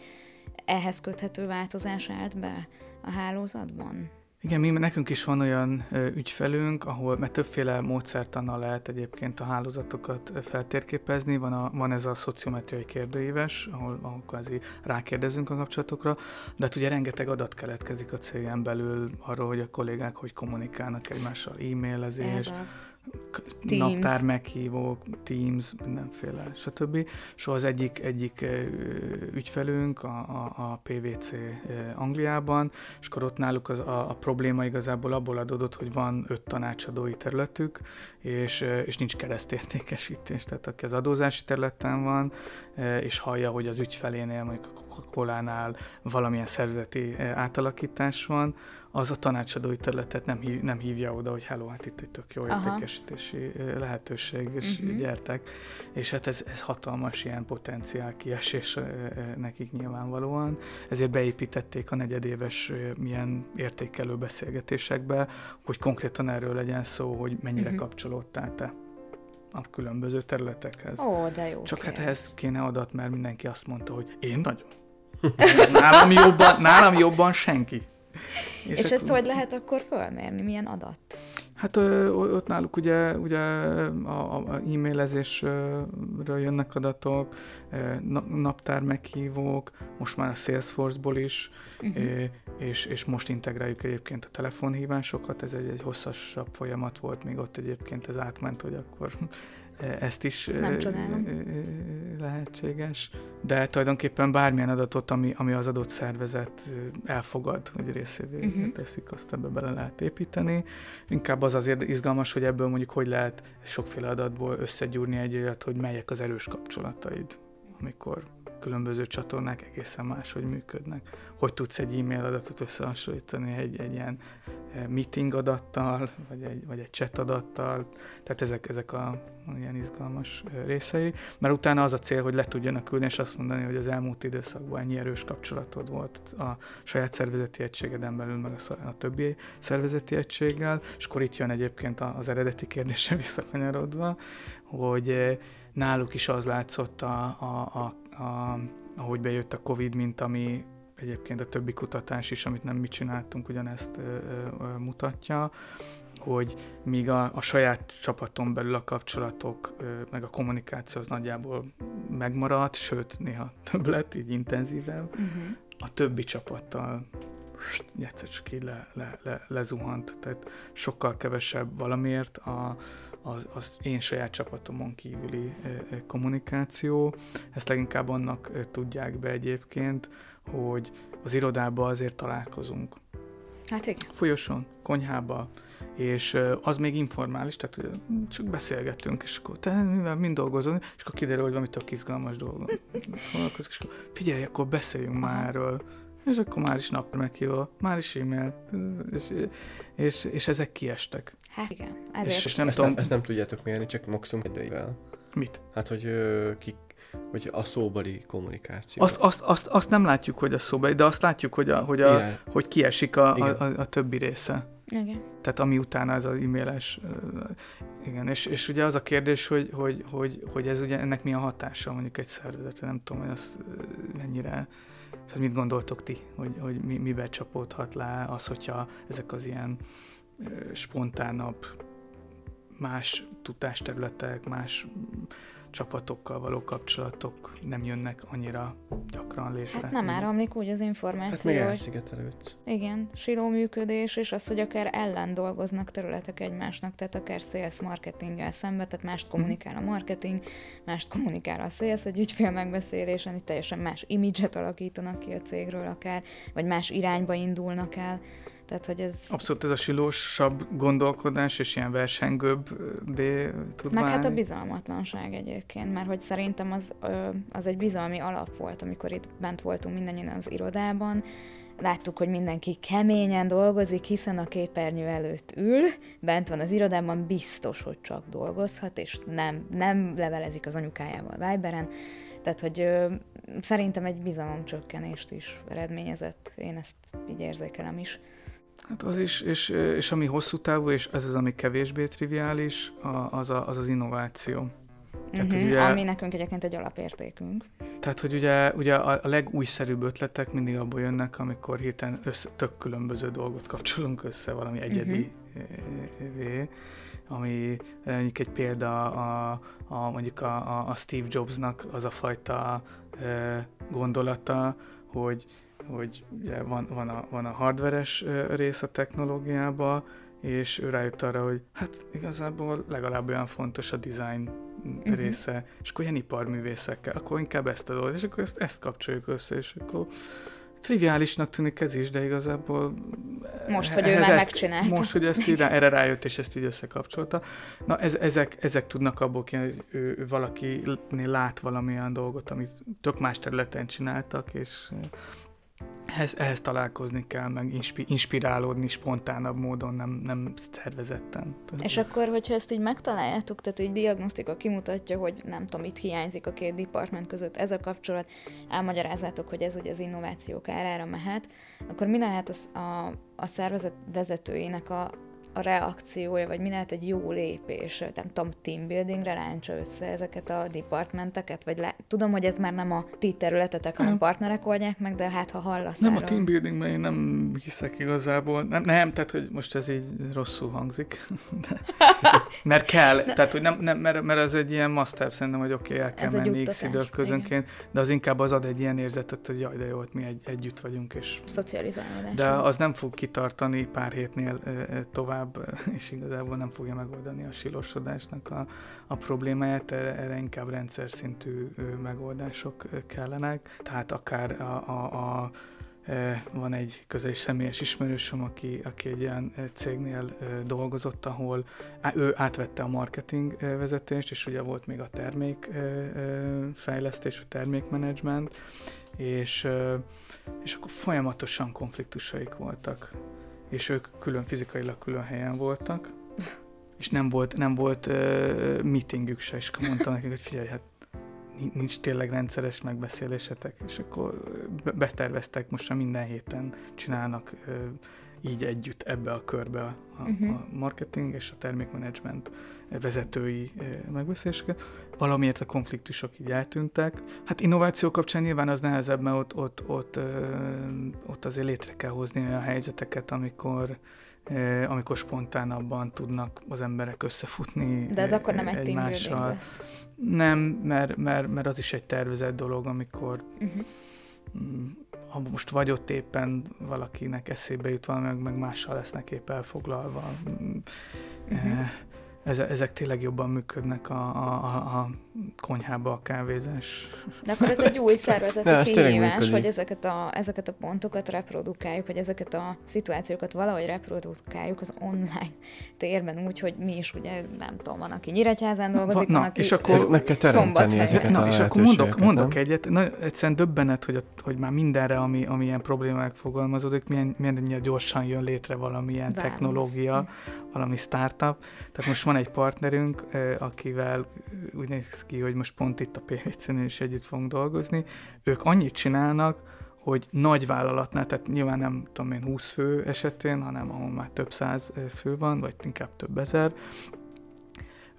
ehhez köthető változás állt be a hálózatban? Igen, mi, nekünk is van olyan ö, ügyfelünk, ahol, mert többféle módszertannal lehet egyébként a hálózatokat feltérképezni, van, a, van ez a szociometriai kérdőíves, ahol, ahol kvázi rákérdezünk a kapcsolatokra, de hát ugye rengeteg adat keletkezik a cégen belül arról, hogy a kollégák hogy kommunikálnak egymással, e-mailezés, Teams. naptár meghívók, Teams, mindenféle, stb. És az egyik, egyik ügyfelünk a, a, a PVC Angliában, és akkor ott náluk az, a, a probléma igazából abból adódott, hogy van öt tanácsadói területük, és, és nincs keresztértékesítés. Tehát aki az adózási területen van, és hallja, hogy az ügyfelénél, mondjuk a Coca-Cola-nál valamilyen szervezeti átalakítás van, az a tanácsadói területet nem, hív, nem hívja oda, hogy hello, hát itt egy tök jó Aha. Értékesítési lehetőség, és uh-huh. gyertek. És hát ez, ez hatalmas ilyen potenciál kiesés nekik nyilvánvalóan. Ezért beépítették a negyedéves milyen értékelő beszélgetésekbe, hogy konkrétan erről legyen szó, hogy mennyire uh-huh. kapcsolódtál te a különböző területekhez. Ó, de jó. Csak hát ehhez kéne adat, mert mindenki azt mondta, hogy én nagyon. nálam, jobban, nálam jobban senki. És, és ezt hogy lehet akkor fölmérni? Milyen adat? Hát ö, ott náluk ugye, ugye a, a e-mailezésről jönnek adatok, naptár meghívók, most már a Salesforce-ból is, uh-huh. és, és most integráljuk egyébként a telefonhívásokat, ez egy, egy hosszasabb folyamat volt, még ott egyébként ez átment, hogy akkor ezt is Nem csodálom. lehetséges. De tulajdonképpen bármilyen adatot, ami, ami az adott szervezet elfogad, hogy részévé uh-huh. teszik, azt ebbe bele lehet építeni. Inkább az azért izgalmas, hogy ebből mondjuk hogy lehet sokféle adatból összegyúrni egy olyat, hogy melyek az erős kapcsolataid, amikor különböző csatornák egészen máshogy működnek. Hogy tudsz egy e-mail adatot összehasonlítani egy, egy ilyen eh, meeting adattal, vagy egy, vagy egy chat adattal, tehát ezek, ezek a ilyen izgalmas eh, részei, mert utána az a cél, hogy le tudjanak küldeni, és azt mondani, hogy az elmúlt időszakban ennyi erős kapcsolatod volt a saját szervezeti egységeden belül, meg a, a többi szervezeti egységgel, és akkor itt jön egyébként az eredeti kérdése visszakanyarodva, hogy eh, náluk is az látszott a, a, a a, ahogy bejött a Covid, mint ami egyébként a többi kutatás is, amit nem mi csináltunk, ugyanezt ö, ö, mutatja, hogy míg a, a saját csapaton belül a kapcsolatok, ö, meg a kommunikáció az nagyjából megmaradt, sőt, néha több lett, így intenzívebb, uh-huh. a többi csapattal egyszer csak így le, le, le, lezuhant, tehát sokkal kevesebb valamiért a, az, az én saját csapatomon kívüli kommunikáció. Ezt leginkább annak tudják be egyébként, hogy az irodába azért találkozunk. Hát igen. Folyosón, konyhába, és az még informális, tehát csak beszélgetünk, és akkor te mivel mind dolgozol, és akkor kiderül, hogy valami tök izgalmas dolgom. és akkor figyelj, akkor beszéljünk már erről és akkor már is napra meghívva, már is e-mail, és, és, és ezek kiestek. Hát igen, ezért. És, és nem ezt, tudom, ezt nem tudjátok mérni, csak maximum időivel. Mit? Hát, hogy ki, hogy a szóbeli kommunikáció. Azt, azt, azt, azt nem látjuk, hogy a szóbeli, de azt látjuk, hogy, a, hogy, a, hogy kiesik a, a, a, a többi része. Igen. Tehát ami utána ez az e-mailes, igen, és, és ugye az a kérdés, hogy, hogy, hogy, hogy ez ugye ennek mi a hatása mondjuk egy szervezetre, nem tudom, hogy az mennyire Szóval mit gondoltok ti, hogy, hogy mi, mibe csapódhat le az, hogyha ezek az ilyen spontánabb, más tudásterületek, más csapatokkal való kapcsolatok nem jönnek annyira gyakran létre. Hát nem áramlik úgy az információ. Hát még elszigetelődsz. Igen, siló működés, és az, hogy akár ellen dolgoznak területek egymásnak, tehát akár sales marketinggel szembe, tehát mást kommunikál a marketing, mást kommunikál a sales, egy ügyfél megbeszélésen, itt teljesen más imidzset alakítanak ki a cégről akár, vagy más irányba indulnak el. Tehát, hogy ez... Abszolút ez a silósabb gondolkodás, és ilyen versengőbb tud Meg hát a bizalmatlanság egyébként, mert hogy szerintem az, az egy bizalmi alap volt, amikor itt bent voltunk mindannyian az irodában, láttuk, hogy mindenki keményen dolgozik, hiszen a képernyő előtt ül, bent van az irodában, biztos, hogy csak dolgozhat, és nem, nem levelezik az anyukájával Viberen, tehát, hogy ö, szerintem egy bizalomcsökkenést is eredményezett, én ezt így érzékelem is. Hát az is, és, és ami hosszú távú, és ez az, ami kevésbé triviális, az a, az, az innováció. Tehát, uh-huh, ugye, ami nekünk egyébként egy alapértékünk. Tehát, hogy ugye, ugye a, a legújszerűbb ötletek mindig abból jönnek, amikor héten össze, tök különböző dolgot kapcsolunk össze, valami egyedi uh-huh. ami mondjuk egy példa a, a mondjuk a, a Steve Jobsnak az a fajta e, gondolata, hogy hogy ugye van, van, a, van a hardveres rész a technológiában, és ő rájött arra, hogy hát igazából legalább olyan fontos a design uh-huh. része, és akkor ilyen iparművészekkel, akkor inkább ezt a dolgot, és akkor ezt, ezt kapcsoljuk össze, és akkor triviálisnak tűnik ez is, de igazából... Most, hogy ő már megcsinálta. Most, hogy ezt így, erre rájött, és ezt így összekapcsolta. Na, ez, ezek, ezek tudnak abból ki, hogy ő, ő valaki lát valamilyen dolgot, amit tök más területen csináltak, és ehhez, ehhez találkozni kell, meg inspi, inspirálódni spontánabb módon, nem, nem szervezetten. És akkor, hogyha ezt így megtaláljátok, tehát egy diagnosztika kimutatja, hogy nem tudom, itt hiányzik a két department között ez a kapcsolat, elmagyarázzátok, hogy ez ugye az innovációk árára mehet, akkor mi lehet az, a, a szervezet vezetőinek a, a reakciója, vagy mi lehet egy jó lépés, nem tudom, teambuildingre ráncsa össze ezeket a departmenteket, vagy le, tudom, hogy ez már nem a ti területetek, hanem partnerek oldják meg, de hát ha hallasz Nem erről. a teambuildingben én nem hiszek igazából, nem, nem, tehát hogy most ez így rosszul hangzik, de, mert kell, de, tehát hogy nem, nem mert, mert az egy ilyen must have, szerintem, hogy oké, okay, el kell menni x idők közönként, igen. de az inkább az ad egy ilyen érzetet, hogy jaj, de jó, hogy mi egy, együtt vagyunk, és... Szocializálódás. De az nem fog kitartani pár hétnél tovább tovább, és igazából nem fogja megoldani a silosodásnak a, a problémáját, erre, erre inkább rendszer szintű megoldások kellenek. Tehát akár a, a, a van egy közel és személyes ismerősöm, aki, aki egy ilyen cégnél dolgozott, ahol ő átvette a marketing vezetést, és ugye volt még a termék fejlesztés, a termékmenedzsment, és, és akkor folyamatosan konfliktusaik voltak és ők külön fizikailag külön helyen voltak, és nem volt, nem volt uh, meetingük se, és mondtam nekik, hogy figyelj, hát nincs tényleg rendszeres megbeszélésetek, és akkor beterveztek, most már minden héten csinálnak uh, így együtt ebbe a körbe a, uh-huh. a marketing és a termékmenedzsment vezetői megbeszéléseket. Valamiért a konfliktusok így eltűntek. Hát innováció kapcsán nyilván az nehezebb, mert ott, ott, ott, ott azért létre kell hozni olyan helyzeteket, amikor amikor spontánabban tudnak az emberek összefutni De ez akkor nem egy egymással. lesz. Nem, mert, mert, mert az is egy tervezett dolog, amikor uh-huh ha most vagy ott éppen valakinek eszébe jut valami, meg, meg mással lesznek épp elfoglalva. Uh-huh ezek tényleg jobban működnek a, a, a konyhába a kávézás. De akkor ez egy új szervezeti ja, kihívás, hogy ezeket a, ezeket a pontokat reprodukáljuk, hogy ezeket a szituációkat valahogy reprodukáljuk az online térben úgy, hogy mi is ugye, nem tudom, van, aki Nyíregyházán dolgozik, na, van, aki és akkor meg kell teremteni ezeket Na, és akkor mondok, mondok nem? egyet, na, egyszerűen döbbenet, hogy, a, hogy már mindenre, ami, ami ilyen problémák fogalmazódik, milyen, milyen gyorsan jön létre valamilyen Válasz. technológia, valami startup. Tehát most van van egy partnerünk, akivel úgy néz ki, hogy most pont itt a PVC-nél is együtt fogunk dolgozni. Ők annyit csinálnak, hogy nagy vállalatnál, tehát nyilván nem tudom én 20 fő esetén, hanem ahol már több száz fő van, vagy inkább több ezer,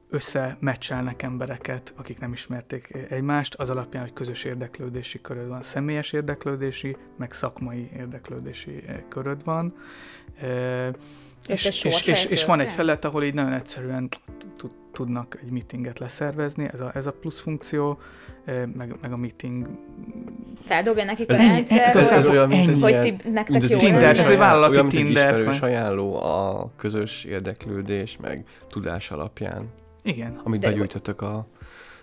összemecselnek embereket, akik nem ismerték egymást, az alapján, hogy közös érdeklődési köröd van, személyes érdeklődési, meg szakmai érdeklődési köröd van. És, és, és, és, és van egy felett, ahol így nagyon egyszerűen tudnak egy meetinget leszervezni, ez a, ez a plusz funkció, meg, meg a meeting... Feldobja nekik a ennyi, rendszer, ez, ez olyan, mint hogy ti, nektek jó Tinder, ez egy vállalati olyan, Tinder. Olyan, mint ajánló a közös érdeklődés, meg tudás alapján. Igen. Amit De, begyújtottak a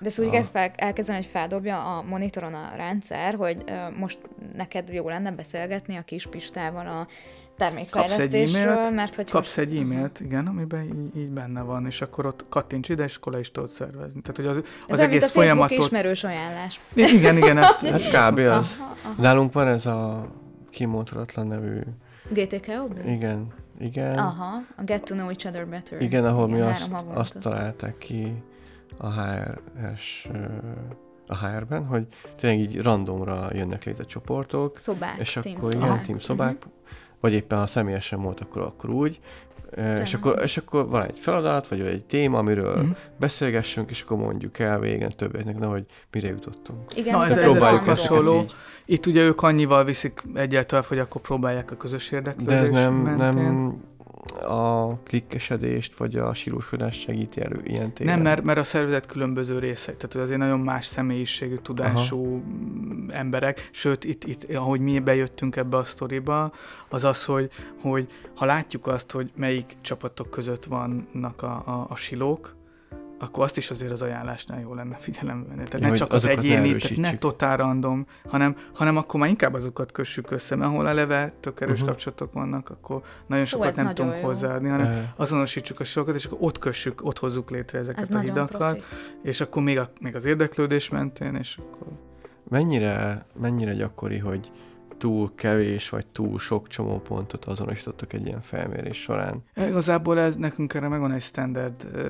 de ezt úgy kell fel, elkezdeni, hogy feldobja a monitoron a rendszer, hogy uh, most neked jó lenne beszélgetni a kis Pistával a termékfejlesztésről, mert hogy... Kapsz egy e-mailt, igen, amiben így, így benne van, és akkor ott kattints ide, és akkor is tudod szervezni. Tehát, hogy az, az ez egész a folyamatot... ismerős ajánlás. Igen, igen, ezt, ez kb. az. Aha, aha. Nálunk van ez a kimondhatatlan nevű... GTK-OB? Igen, igen. Aha, a Get to Know Each Other Better. Igen, ahol igen, mi azt, azt találták ki a HR-es a HR-ben, hogy tényleg így randomra jönnek létre csoportok. Szobák, És akkor igen, team szobák, uh-huh. vagy éppen ha személyesen volt, akkor, akkor úgy. És akkor, és akkor van egy feladat, vagy egy téma, amiről uh-huh. beszélgessünk, és akkor mondjuk el végén többieknek, na, hogy mire jutottunk. Igen, Na, ez, ez hasonló. Így. Itt ugye ők annyival viszik egyáltalán, hogy akkor próbálják a közös érdeklődést De ez nem, nem a klikkesedést, vagy a sírósodást segíti elő ilyen téren? Nem, mert, mert a szervezet különböző részei, tehát azért nagyon más személyiségű, tudású Aha. emberek, sőt, itt, itt, ahogy mi bejöttünk ebbe a sztoriba, az az, hogy, hogy ha látjuk azt, hogy melyik csapatok között vannak a, a, a silók, akkor azt is azért az ajánlásnál jó lenne figyelembe venni. Tehát ja, ne csak az egyéni, ne, ne totál random, hanem, hanem akkor már inkább azokat kössük össze, mert ahol eleve tök erős uh-huh. kapcsolatok vannak, akkor nagyon sokat Hú, nem tudunk hozzáadni, hanem uh. azonosítsuk a sorokat, és akkor ott kössük, ott hozzuk létre ezeket ez a hidakat, és akkor még, a, még az érdeklődés mentén, és akkor... Mennyire, mennyire gyakori, hogy túl kevés vagy túl sok csomópontot azonosítottak egy ilyen felmérés során. Igazából ez nekünk erre megvan egy standard ö,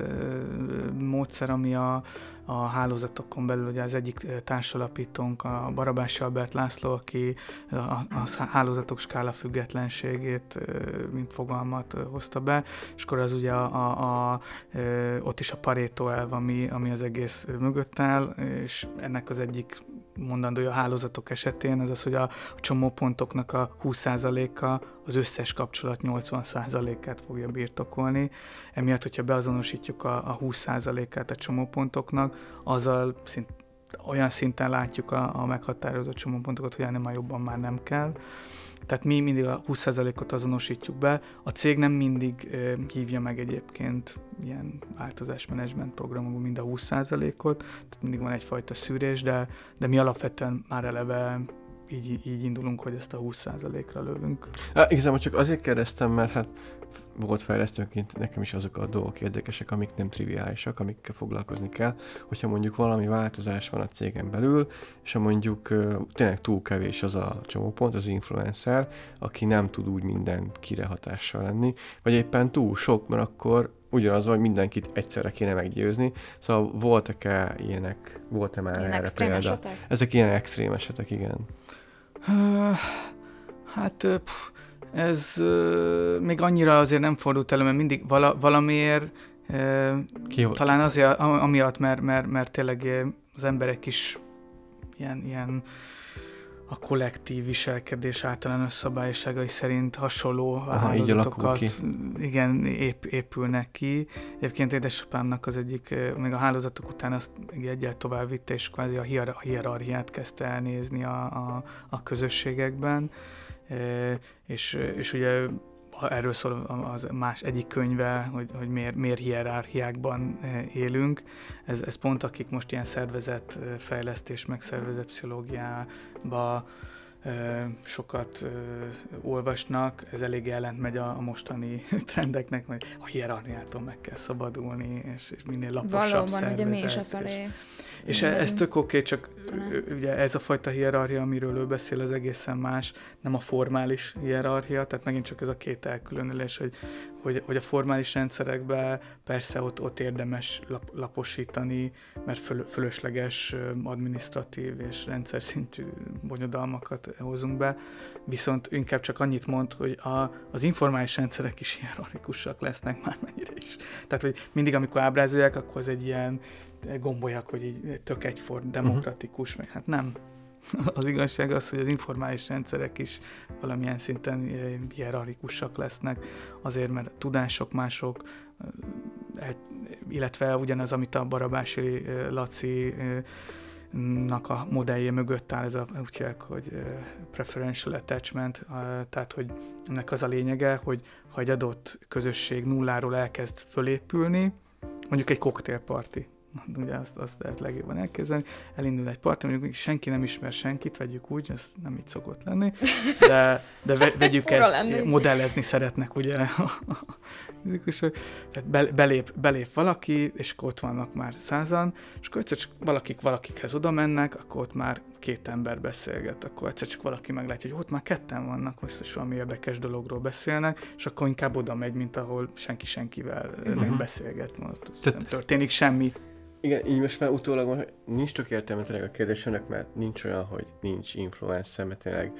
módszer, ami a, a hálózatokon belül, ugye az egyik társalapítónk, a Barabás Albert László, aki a, a hálózatok skála függetlenségét, mint fogalmat hozta be, és akkor az ugye a, a, a, ott is a Pareto elv, ami, ami az egész mögött áll, és ennek az egyik mondandója a hálózatok esetén, az az, hogy a, csomópontoknak a 20%-a az összes kapcsolat 80%-át fogja birtokolni. Emiatt, hogyha beazonosítjuk a, a 20%-át a csomópontoknak, azzal szint, olyan szinten látjuk a, a meghatározott csomópontokat, hogy ennél már jobban már nem kell. Tehát mi mindig a 20%-ot azonosítjuk be, a cég nem mindig ö, hívja meg egyébként ilyen változásmenedzsment programokban mind a 20%-ot, tehát mindig van egyfajta szűrés, de, de mi alapvetően már eleve így, így indulunk, hogy ezt a 20%-ra lövünk. Há, igazából csak azért kérdeztem, mert hát volt fejlesztőként nekem is azok a dolgok érdekesek, amik nem triviálisak, amikkel foglalkozni kell. Hogyha mondjuk valami változás van a cégen belül, és ha mondjuk tényleg túl kevés az a csomópont, az influencer, aki nem tud úgy mindenkire hatással lenni, vagy éppen túl sok, mert akkor ugyanaz, hogy mindenkit egyszerre kéne meggyőzni. Szóval voltak-e ilyenek, volt-e már ilyen erre példa? Esetek? Ezek ilyen extrém esetek, igen. Hát pff, ez még annyira azért nem fordult elő, mert mindig vala, valamiért Ki talán azért, amiatt, mert, mert, mert tényleg az emberek is ilyen, ilyen a kollektív viselkedés általános szabályosságai szerint hasonló Aha, hálózatokat igen, ép, épülnek ki. Egyébként édesapámnak az egyik, még a hálózatok után azt egyet tovább vitte, és kvázi a hierarchiát kezdte elnézni a, a, a közösségekben. És, és ugye erről szól az más egyik könyve, hogy, hogy miért, miért hierarchiákban élünk. Ez, ez pont akik most ilyen szervezetfejlesztés, meg szervezetpszichológiába sokat olvasnak, ez elég ellent megy a, mostani trendeknek, hogy a hierarchiától meg kell szabadulni, és, és minél laposabb Valóban, ugye mi is a felé. És, és e, ez tök oké, okay, csak Talán. ugye ez a fajta hierarchia, amiről ő beszél, az egészen más, nem a formális hierarchia, tehát megint csak ez a két elkülönülés, hogy, hogy, hogy a formális rendszerekben persze ott, ott érdemes lap, laposítani, mert föl, fölösleges administratív és rendszer szintű bonyodalmakat hozunk be, viszont inkább csak annyit mond, hogy a, az informális rendszerek is hierarchikusak lesznek már mennyire is. Tehát, hogy mindig, amikor ábrázolják, akkor az egy ilyen gombolyak, hogy így tök egyform, demokratikus, uh-huh. meg hát nem. Az igazság az, hogy az informális rendszerek is valamilyen szinten hierarchikusak lesznek, azért, mert tudások mások, illetve ugyanaz, amit a Barabási Laci nak a modellje mögött áll ez a, úgy hívják, hogy preferential attachment, tehát hogy ennek az a lényege, hogy ha egy adott közösség nulláról elkezd fölépülni, mondjuk egy koktélparti, ugye azt, azt lehet legjobban elképzelni, elindul egy parti, mondjuk senki nem ismer senkit, vegyük úgy, ez nem így szokott lenni, de, de vegyük ezt, lenni. modellezni szeretnek ugye a fizikusok, tehát belép, belép valaki, és akkor ott vannak már százan, és akkor egyszer csak valakik valakikhez oda mennek, akkor ott már két ember beszélget, akkor egyszer csak valaki meglátja, hogy ott már ketten vannak, biztos valami érdekes dologról beszélnek, és akkor inkább oda megy, mint ahol senki senkivel uh-huh. nem mhm. beszélget, mert Tehát... nem történik semmi. Igen, így most már utólag most nincs tök értelme a kérdésének, mert nincs olyan, hogy nincs influencer, mert tényleg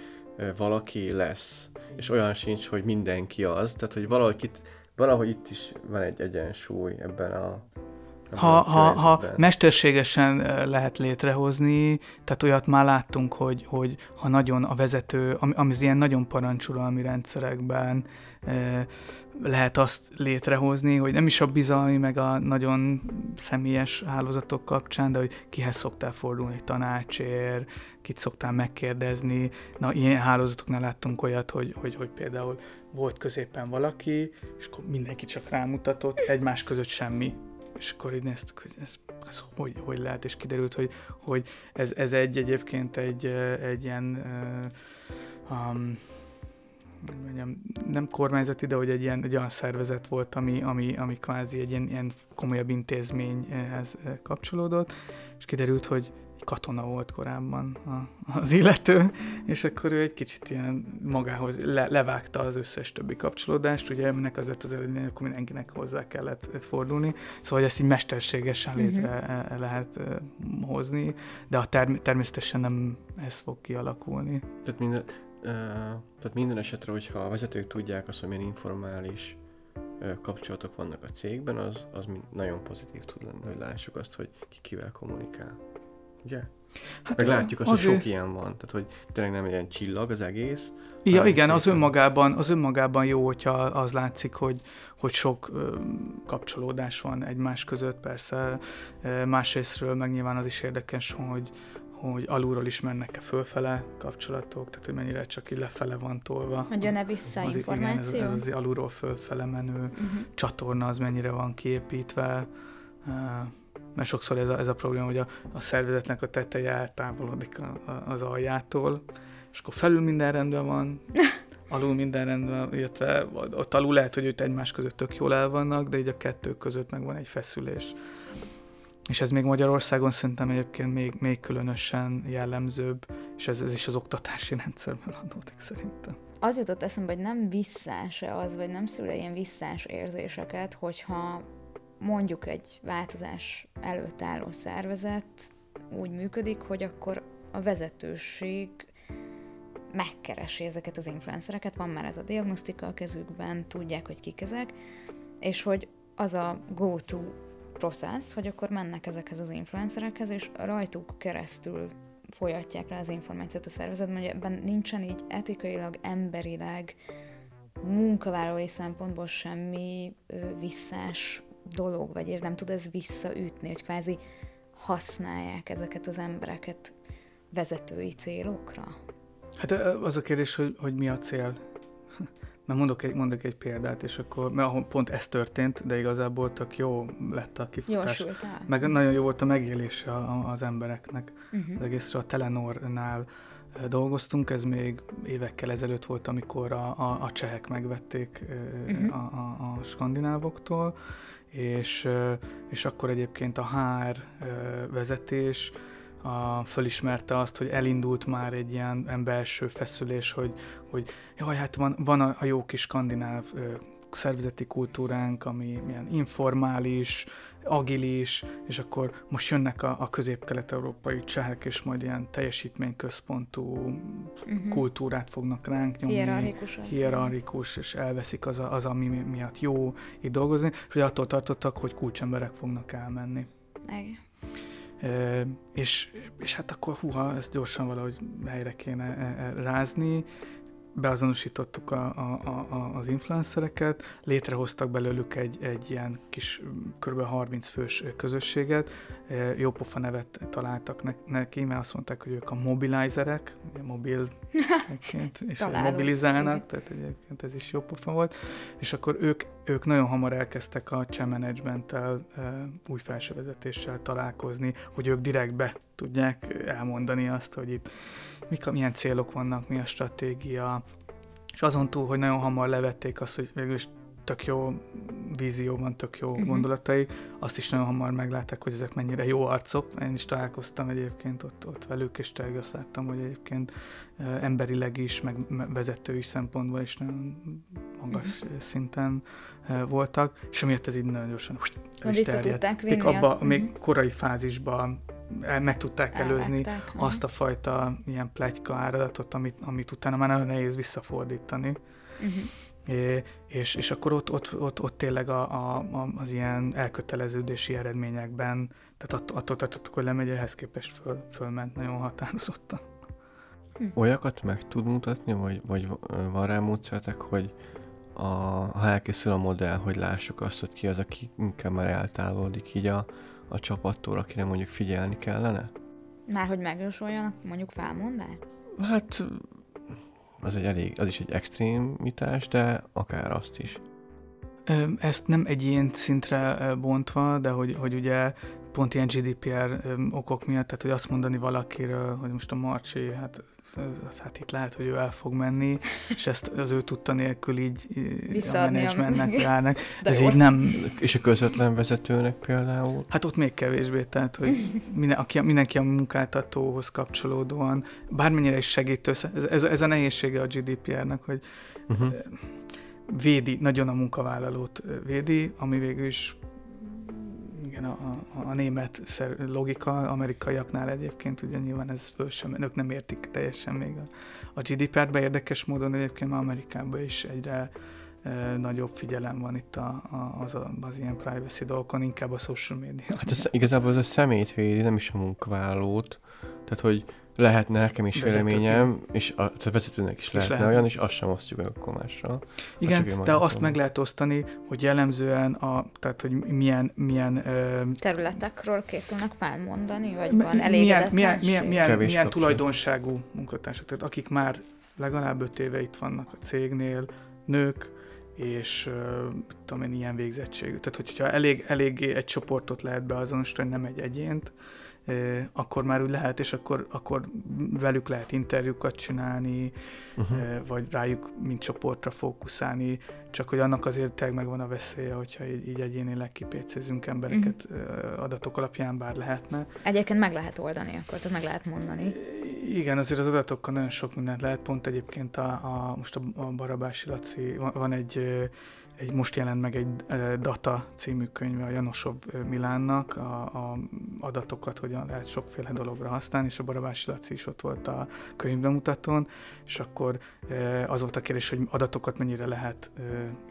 valaki lesz, és olyan sincs, hogy mindenki az, tehát hogy valahogy itt, valahogy itt is van egy egyensúly ebben a ha, ha, ha mesterségesen lehet létrehozni, tehát olyat már láttunk, hogy, hogy ha nagyon a vezető, ami, ami ilyen nagyon parancsuralmi rendszerekben lehet azt létrehozni, hogy nem is a bizalmi, meg a nagyon személyes hálózatok kapcsán, de hogy kihez szoktál fordulni tanácsért, kit szoktál megkérdezni. Na, ilyen hálózatoknál láttunk olyat, hogy, hogy, hogy például volt középen valaki, és akkor mindenki csak rámutatott, egymás között semmi. És akkor így néztük, hogy ez, ez hogy, hogy lehet, és kiderült, hogy, hogy ez, ez egy egyébként egy, egy ilyen um, mondjam, nem kormányzati, de hogy egy, ilyen, egy olyan szervezet volt, ami, ami, ami kvázi egy ilyen, ilyen komolyabb intézményhez kapcsolódott, és kiderült, hogy katona volt korábban a, az illető, és akkor ő egy kicsit ilyen magához le, levágta az összes többi kapcsolódást, ugye ennek az lett az eredmény, akkor mindenkinek hozzá kellett fordulni, szóval hogy ezt így mesterségesen létre uh-huh. lehet hozni, de a term- természetesen nem ez fog kialakulni. Tehát minden, tehát minden esetre, hogyha a vezetők tudják azt, hogy milyen informális kapcsolatok vannak a cégben, az, az nagyon pozitív tud lenni, hogy lássuk azt, hogy ki kivel kommunikál. Ugye? Hát Meg látjuk azt, azért... hogy sok ilyen van, tehát hogy tényleg nem ilyen csillag az egész. Ja, igen, az önmagában, az önmagában jó, hogyha az látszik, hogy, hogy sok ö, kapcsolódás van egymás között, persze. Másrésztről meg nyilván az is érdekes, hogy, hogy alulról is mennek-e fölfele kapcsolatok, tehát hogy mennyire csak így lefele van tolva. Hogy jön-e vissza az, információ? Igen, ez, ez az alulról fölfele menő uh-huh. csatorna, az mennyire van kiépítve. Uh, mert sokszor ez a, ez a probléma, hogy a, a szervezetnek a teteje eltávolodik a, a, az aljától, és akkor felül minden rendben van, alul minden rendben, illetve ott alul lehet, hogy őt egymás között tök jól el vannak, de így a kettő között meg van egy feszülés. És ez még Magyarországon szerintem egyébként még, még különösen jellemzőbb, és ez, ez is az oktatási rendszerben adódik szerintem. Az jutott eszembe, hogy nem visszás az, vagy nem szül ilyen visszás érzéseket, hogyha mondjuk egy változás előtt álló szervezet úgy működik, hogy akkor a vezetőség megkeresi ezeket az influencereket, van már ez a diagnosztika a kezükben, tudják, hogy kik ezek, és hogy az a go-to process, hogy akkor mennek ezekhez az influencerekhez, és rajtuk keresztül folyatják rá az információt a szervezetben, hogy ebben nincsen így etikailag, emberileg, munkavállalói szempontból semmi ö, visszás dolog, vagy nem tud ez visszaütni, hogy kvázi használják ezeket az embereket vezetői célokra? Hát az a kérdés, hogy, hogy mi a cél. Mert mondok egy, mondok egy példát, és akkor, mert pont ez történt, de igazából tök jó lett a kifutás. Meg nagyon jó volt a megélése az embereknek. Uh-huh. Az egészre a Telenornál dolgoztunk, ez még évekkel ezelőtt volt, amikor a, a, a csehek megvették uh-huh. a, a, a skandinávoktól, és, és akkor egyébként a HR vezetés a, fölismerte azt, hogy elindult már egy ilyen belső feszülés, hogy, hogy jaj, hát van, van a, a jó kis skandináv szervezeti kultúránk, ami milyen informális, agilis, és akkor most jönnek a, a közép-kelet-európai csehek, és majd ilyen teljesítményközpontú uh-huh. kultúrát fognak ránk nyomni. Hierarchikus. Hierarchikus, és elveszik az, a, az, ami miatt jó itt dolgozni, és hogy attól tartottak, hogy kulcsemberek fognak elmenni. Igen. E, és, és hát akkor húha, ezt gyorsan valahogy helyre kéne e, e, rázni, beazonosítottuk a, a, a, az influencereket, létrehoztak belőlük egy, egy ilyen kis kb. 30 fős közösséget, jópofa nevet találtak neki, mert azt mondták, hogy ők a mobilizerek, ugye mobil és mobilizálnak, tehát egyébként ez is jópofa volt, és akkor ők, ők nagyon hamar elkezdtek a cseh managementtel, új felsővezetéssel találkozni, hogy ők direktbe tudják elmondani azt, hogy itt mik, milyen célok vannak, mi a stratégia, és azon túl, hogy nagyon hamar levették azt, hogy végülis tök jó vízió van, tök jó uh-huh. gondolatai, azt is nagyon hamar meglátták, hogy ezek mennyire jó arcok. Én is találkoztam egyébként ott, ott velük, és tényleg azt láttam, hogy egyébként emberileg is, meg vezetői szempontból is nagyon magas uh-huh. szinten voltak, és amiatt ez így nagyon gyorsan is terjedt. Még, abba, uh-huh. még korai fázisban meg tudták előzni Elvágták, azt a fajta ilyen plegyka áradatot, amit, amit utána már nagyon nehéz visszafordítani. Uh-huh. És, és akkor ott, ott, ott, ott tényleg a, a, az ilyen elköteleződési eredményekben, tehát attól tartottuk, hogy lemegy, ehhez képest föl, fölment nagyon határozottan. Hm. Olyakat meg tud mutatni, vagy, vagy van rá módszertek, hogy a, ha elkészül a modell, hogy lássuk azt, hogy ki az, aki inkább már eltávolodik így a, a csapattól, akire mondjuk figyelni kellene? Már hogy megjósoljanak mondjuk felmondás? Hát az, egy elég, az is egy extrémitás, de akár azt is. Ezt nem egy ilyen szintre bontva, de hogy, hogy ugye pont ilyen GDPR okok miatt, tehát hogy azt mondani valakiről, hogy most a Marcsi, hát, hát itt lehet, hogy ő el fog menni, és ezt az ő tudta nélkül így Visszaadni a menedzsmentnek járnak. Ez jó. így nem... És a közvetlen vezetőnek például? Hát ott még kevésbé, tehát hogy minden, aki, mindenki a munkáltatóhoz kapcsolódóan, bármennyire is segítő, ez, ez, ez a nehézsége a GDPR-nak, hogy uh-huh. védi, nagyon a munkavállalót védi, ami végül is igen, a, a, a német logika, amerikaiaknál egyébként ugye nyilván ez föl sem, ők nem értik teljesen még a, a GDPR-be, érdekes módon egyébként már Amerikában is egyre e, nagyobb figyelem van itt a, a, az, a, az ilyen privacy dolgokon, inkább a social media. Hát ez, igazából ez a szemét védi, nem is a munkavállalót. Tehát, hogy lehetne nekem is véleményem, és a, a vezetőnek is lehetne lehet. olyan, és azt sem osztjuk meg akkor mással. Igen, de azt meg lehet osztani, hogy jellemzően, a, tehát hogy milyen, milyen ö, területekről készülnek felmondani, vagy van elégedetlenség? Milyen, milyen, milyen, milyen, milyen tulajdonságú munkatársak, tehát akik már legalább öt éve itt vannak a cégnél, nők, és uh, tudom én, ilyen végzettségű. Tehát, hogyha elég, eléggé egy csoportot lehet beazonosítani, nem egy egyént, akkor már úgy lehet, és akkor, akkor velük lehet interjúkat csinálni, uh-huh. vagy rájuk mint csoportra fókuszálni, csak hogy annak azért tényleg megvan a veszélye, hogyha így, így egyénileg kipécézünk embereket uh-huh. adatok alapján, bár lehetne. Egyébként meg lehet oldani, akkor tehát meg lehet mondani. Igen, azért az adatokkal nagyon sok mindent lehet, pont egyébként a, a most a, Barabási Laci, van, van egy egy, most jelent meg egy Data című könyve a Janosov Milánnak, a, a adatokat hogyan lehet sokféle dologra használni, és a Barabási Laci is ott volt a könyvbemutatón, és akkor az volt a kérdés, hogy adatokat mennyire lehet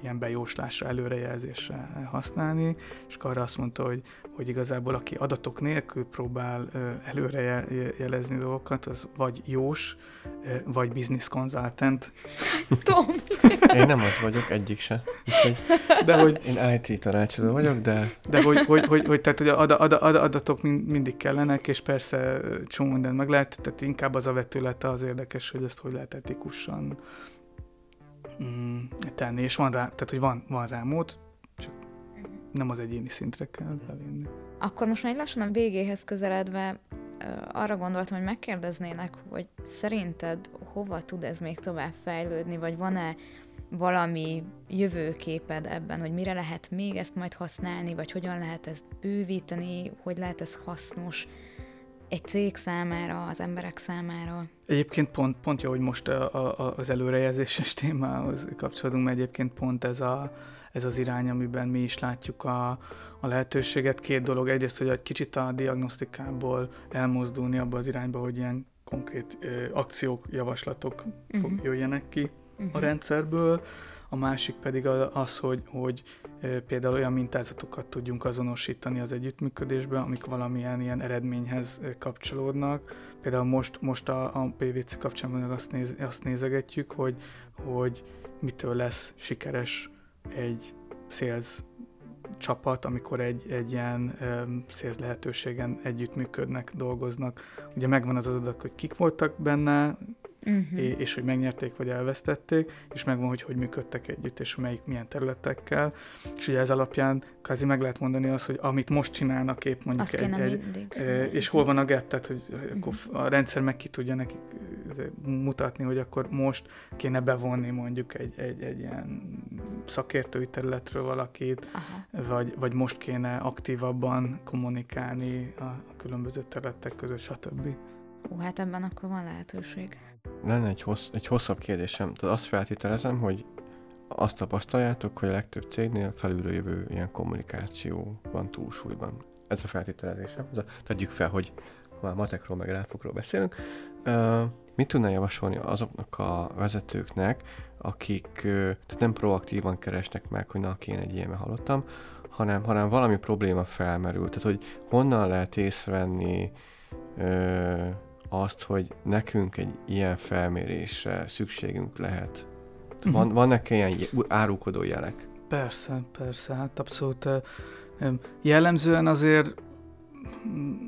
ilyen bejóslásra, előrejelzésre használni, és arra azt mondta, hogy, hogy igazából aki adatok nélkül próbál előre jelezni dolgokat, az vagy jós, vagy business consultant. Tom! Én nem az vagyok, egyik se. De hogy... Én IT tanácsadó vagyok, de... De hogy, hogy, hogy, hogy, tehát, hogy ad, ad, ad, adatok mindig kellenek, és persze csomó mindent meg lehet, tehát inkább az a vetülete az érdekes, hogy ezt hogy lehet etikusan mm, tenni, és van rá, tehát hogy van, van rá mód, csak nem az egyéni szintre kell bevinni. Akkor most már lassan a végéhez közeledve arra gondoltam, hogy megkérdeznének, hogy szerinted hova tud ez még tovább fejlődni, vagy van-e valami jövőképed ebben, hogy mire lehet még ezt majd használni, vagy hogyan lehet ezt bővíteni, hogy lehet ez hasznos egy cég számára, az emberek számára. Egyébként pont, pont jó, hogy most a, a, az előrejelzéses témához kapcsolódunk, mert egyébként pont ez, a, ez az irány, amiben mi is látjuk a, a lehetőséget. Két dolog, egyrészt, hogy egy kicsit a diagnosztikából elmozdulni abba az irányba, hogy ilyen konkrét ö, akciók, javaslatok uh-huh. jöjjenek ki, uh-huh. a rendszerből, a másik pedig az, hogy, hogy például olyan mintázatokat tudjunk azonosítani az együttműködésben, amik valamilyen ilyen eredményhez kapcsolódnak. Például most, most a, a PVC kapcsán azt, néz, azt nézegetjük, hogy, hogy mitől lesz sikeres egy sales csapat, amikor egy, egy ilyen um, sales lehetőségen együttműködnek, dolgoznak. Ugye megvan az az adat, hogy kik voltak benne, uh-huh. és hogy megnyerték vagy elvesztették, és megvan, hogy hogy működtek együtt, és melyik milyen területekkel. És ugye ez alapján kázi meg lehet mondani azt, hogy amit most csinálnak épp mondjuk azt egy, egy e, és hol van a gap, tehát hogy uh-huh. akkor a rendszer meg ki tudja nekik mutatni, hogy akkor most kéne bevonni mondjuk egy, egy, egy ilyen szakértői területről valakit, Aha. vagy, vagy most kéne aktívabban kommunikálni a, a különböző területek között, stb. Ó, hát ebben akkor van lehetőség. Lenne egy, hossz, egy hosszabb kérdésem. Tehát azt feltételezem, hogy azt tapasztaljátok, hogy a legtöbb cégnél felülről jövő ilyen kommunikáció van túlsúlyban. Ez a feltételezésem. Ez a, tegyük fel, hogy már matekról meg ráfokról beszélünk. Uh, mit tudna javasolni azoknak a vezetőknek, akik tehát nem proaktívan keresnek meg, hogy na, én egy ilyen hallottam, hanem, hanem valami probléma felmerül. Tehát, hogy honnan lehet észrevenni ö, azt, hogy nekünk egy ilyen felmérésre szükségünk lehet. Uh-huh. Van, vannak ilyen árulkodó jelek? Persze, persze, hát abszolút jellemzően azért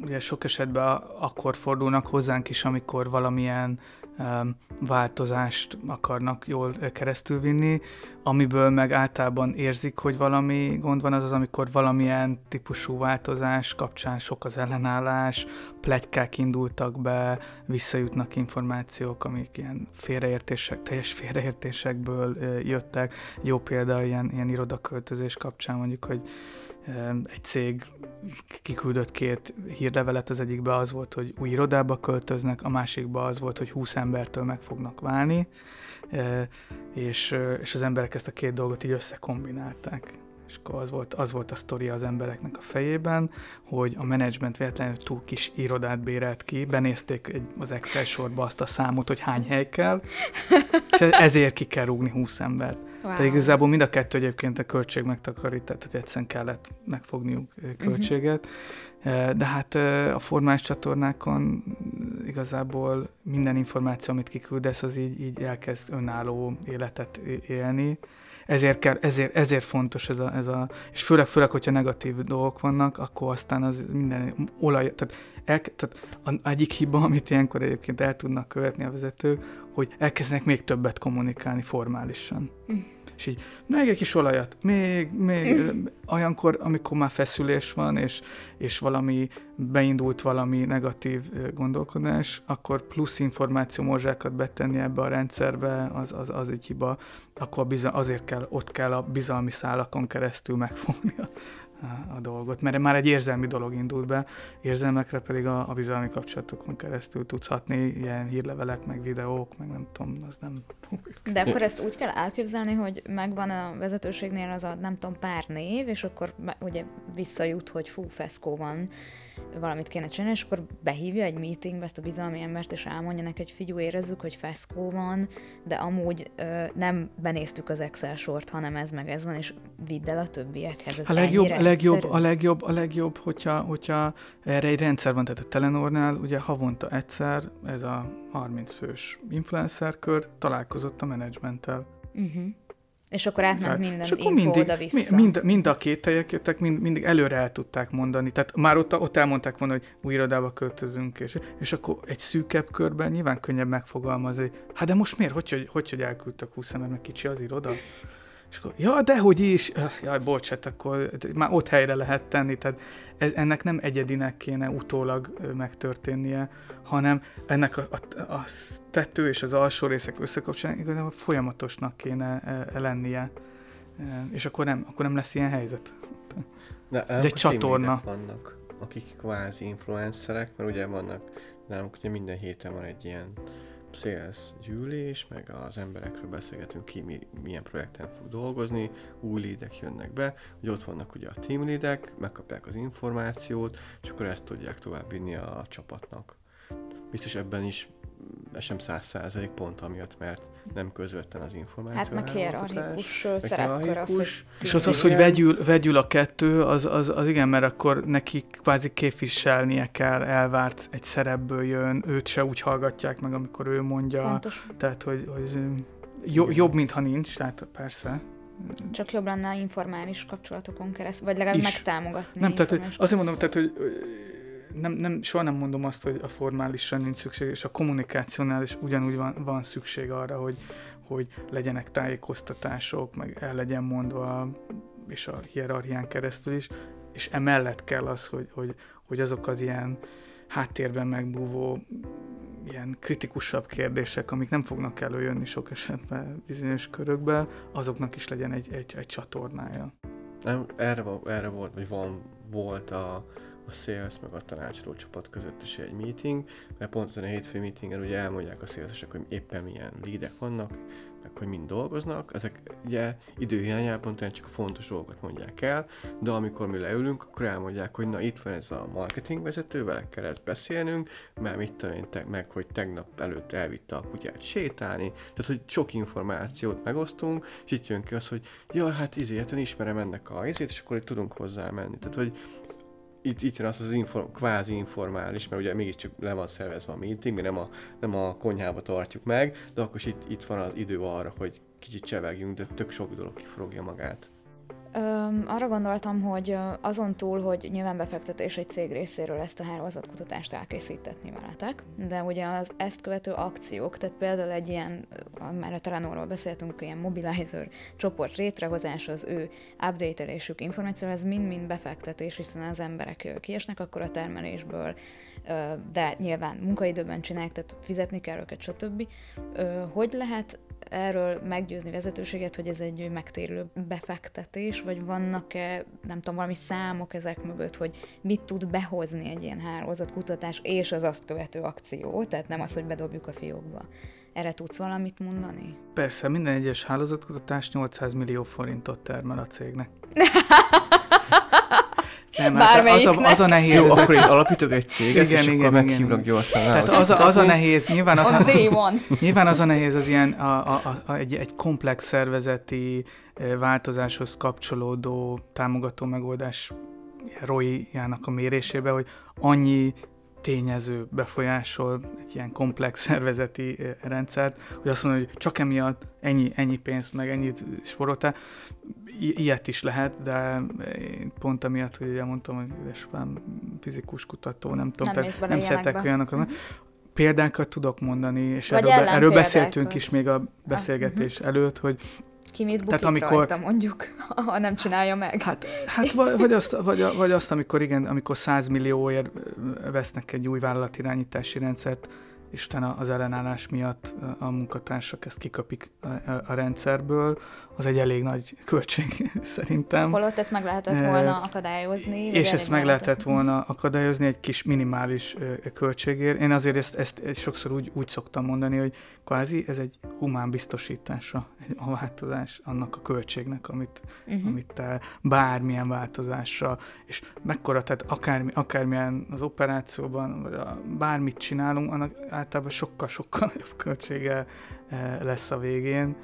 ugye sok esetben akkor fordulnak hozzánk is, amikor valamilyen változást akarnak jól keresztülvinni, amiből meg általában érzik, hogy valami gond van, az az, amikor valamilyen típusú változás kapcsán sok az ellenállás, plegykák indultak be, visszajutnak információk, amik ilyen félreértések, teljes félreértésekből jöttek. Jó példa ilyen, ilyen irodaköltözés kapcsán mondjuk, hogy egy cég kiküldött két hírlevelet, az egyikbe az volt, hogy új irodába költöznek, a másikba az volt, hogy 20 embertől meg fognak válni, és, és az emberek ezt a két dolgot így összekombinálták. És akkor az volt, az volt a sztoria az embereknek a fejében, hogy a menedzsment véletlenül túl kis irodát bérelt ki, benézték egy, az Excel sorba azt a számot, hogy hány hely kell, és ezért ki kell rúgni 20 embert. Wow. Tehát igazából mind a kettő egyébként a költség megtakarítás, tehát egyszerűen kellett megfogniuk költséget. Uh-huh. De hát a formás csatornákon igazából minden információ, amit kiküldesz, az így, így elkezd önálló életet élni. Ezért, kell, ezért, ezért fontos ez a, ez a, és főleg, főleg, hogyha negatív dolgok vannak, akkor aztán az minden olaj, tehát, el, tehát a, egyik hiba, amit ilyenkor egyébként el tudnak követni a vezetők, hogy elkezdenek még többet kommunikálni formálisan. Mm és így még egy kis olajat, még, még, olyankor, amikor már feszülés van, és, és valami, beindult valami negatív gondolkodás, akkor plusz információ morzsákat betenni ebbe a rendszerbe, az, az, az egy hiba, akkor bizony, azért kell, ott kell a bizalmi szálakon keresztül megfogni a, a dolgot, mert már egy érzelmi dolog indult be, érzelmekre pedig a, a bizalmi kapcsolatokon keresztül tudsz hatni, ilyen hírlevelek, meg videók, meg nem tudom, az nem... De akkor ezt úgy kell elképzelni, hogy megvan a vezetőségnél az a nem tudom pár név, és akkor ugye visszajut, hogy fú, feszkó van, valamit kéne csinálni, és akkor behívja egy meetingbe ezt a bizalmi embert, és elmondja neki, hogy figyú, érezzük, hogy feszkó van, de amúgy ö, nem benéztük az Excel sort, hanem ez meg ez van, és vidd el a többiekhez. Ez a legjobb, a legjobb, a legjobb, a legjobb, hogyha, hogyha erre egy rendszer van, tehát a Telenornál ugye havonta egyszer ez a 30 fős influencer kör találkozott a menedzsmenttel. Uh-huh. És akkor átment minden és akkor mindig, oda-vissza. Mind, mind a két helyek jöttek, mind, mindig előre el tudták mondani. Tehát már ott, ott elmondták volna, hogy új irodába költözünk, és, és akkor egy szűkebb körben nyilván könnyebb megfogalmazni, hát de most miért? Hogy, hogy, hogy, hogy elküldtek 20 ember, meg kicsi az iroda? És akkor, ja, dehogy is, jaj, bocs, hát akkor már ott helyre lehet tenni, tehát ez, ennek nem egyedinek kéne utólag megtörténnie, hanem ennek a, a, a tető és az alsó részek összekapcsolni igazából folyamatosnak kéne lennie, és akkor nem, akkor nem lesz ilyen helyzet. De ez egy csatorna. Vannak, akik kvázi influencerek, mert ugye vannak, nálunk ugye minden héten van egy ilyen sales gyűlés, meg az emberekről beszélgetünk ki, mi, milyen projekten fog dolgozni, új lidek jönnek be, hogy ott vannak ugye a team lidek, megkapják az információt, és akkor ezt tudják tovább vinni a csapatnak. Biztos ebben is sem száz százalék pont amiatt, mert nem közvetlen az információ. Hát meg hierarchikus szerepkör az, hogy És az az, hogy vegyül, vegyül a kettő, az, az, az igen, mert akkor neki kvázi képviselnie kell, elvárt egy szerepből jön, őt se úgy hallgatják meg, amikor ő mondja. Pontos. Tehát, hogy, hogy jobb, jobb, mintha nincs, tehát persze. Csak jobb lenne informális kapcsolatokon keresztül, vagy legalább Is. megtámogatni. Nem, tehát azért mondom, tehát, hogy nem, nem, soha nem mondom azt, hogy a formálisan nincs szükség, és a kommunikációnál is ugyanúgy van, van szükség arra, hogy, hogy legyenek tájékoztatások, meg el legyen mondva, és a hierarchián keresztül is, és emellett kell az, hogy, hogy, hogy azok az ilyen háttérben megbúvó ilyen kritikusabb kérdések, amik nem fognak előjönni sok esetben bizonyos körökben, azoknak is legyen egy, egy, egy csatornája. Nem, erre, erre volt, vagy van, volt a, a sales meg a tanácsadó csapat között is egy meeting, mert pont ezen a hétfő meetingen ugye elmondják a salesesek, hogy éppen milyen leadek vannak, meg hogy mind dolgoznak, ezek ugye időhiányában csak a fontos dolgokat mondják el, de amikor mi leülünk, akkor elmondják, hogy na itt van ez a marketingvezető, vele kell ezt beszélnünk, mert mit tudom te, meg hogy tegnap előtt elvitte a kutyát sétálni, tehát hogy sok információt megosztunk, és itt jön ki az, hogy ja, hát izért, én ismerem ennek a izét, és akkor itt tudunk hozzá menni. Tehát, hogy itt, itt jön az az inform, kvázi informális, mert ugye mégiscsak le van szervezve a meeting, mi nem a, nem a konyhába tartjuk meg, de akkor is itt, itt van az idő arra, hogy kicsit csevegjünk, de tök sok dolog kifrogja magát. Arra gondoltam, hogy azon túl, hogy nyilván befektetés egy cég részéről ezt a hálózatkutatást elkészítetni veletek, de ugye az ezt követő akciók, tehát például egy ilyen, már a Telenóról beszéltünk, ilyen mobilizer csoport létrehozása, az ő update-elésük információ, ez mind-mind befektetés, hiszen az emberek kiesnek akkor a termelésből, de nyilván munkaidőben csinálják, tehát fizetni kell őket, stb. Hogy lehet erről meggyőzni vezetőséget, hogy ez egy megtérülő befektetés, vagy vannak-e, nem tudom, valami számok ezek mögött, hogy mit tud behozni egy ilyen hálózatkutatás és az azt követő akció, tehát nem az, hogy bedobjuk a fiókba. Erre tudsz valamit mondani? Persze, minden egyes hálózatkutatás 800 millió forintot termel a cégnek. Nem, hát az, a, az a nehéz. Jó, akkor én alapítok egy céget, igen, és igen, akkor meghívnak gyorsan. Tehát az a, az a nehéz, nyilván az, a, nyilván az a nehéz, az ilyen a, a, a, egy, egy komplex szervezeti változáshoz kapcsolódó támogató megoldás ROI-jának a mérésébe, hogy annyi tényező befolyásol egy ilyen komplex szervezeti rendszert, hogy azt mondja, hogy csak emiatt ennyi, ennyi pénzt, meg ennyit sporoltál. I- ilyet is lehet, de pont amiatt, hogy ugye mondtam, hogy édesapám fizikus kutató, nem tudom, nem, tehát nem szeretek olyanok. Uh-huh. Példákat tudok mondani, és erről, be, erről beszéltünk is még a beszélgetés uh-huh. előtt, hogy ki mit bukik Tehát amikor, rajta, mondjuk, ha nem csinálja meg. Hát, hát vagy, azt, vagy, vagy azt, amikor igen, amikor 100 millióért vesznek egy új vállalatirányítási rendszert, és utána az ellenállás miatt a munkatársak ezt kiköpik a, a, a rendszerből, az egy elég nagy költség szerintem. Holott ezt meg lehetett volna akadályozni. És ezt meg lehetett volna akadályozni egy kis minimális költségért. Én azért ezt, ezt, sokszor úgy, úgy szoktam mondani, hogy kvázi ez egy humán biztosítása, a változás annak a költségnek, amit, uh-huh. amit te bármilyen változásra, és mekkora, tehát akármi, akármilyen az operációban, vagy a, bármit csinálunk, annak általában sokkal-sokkal nagyobb költsége lesz a végén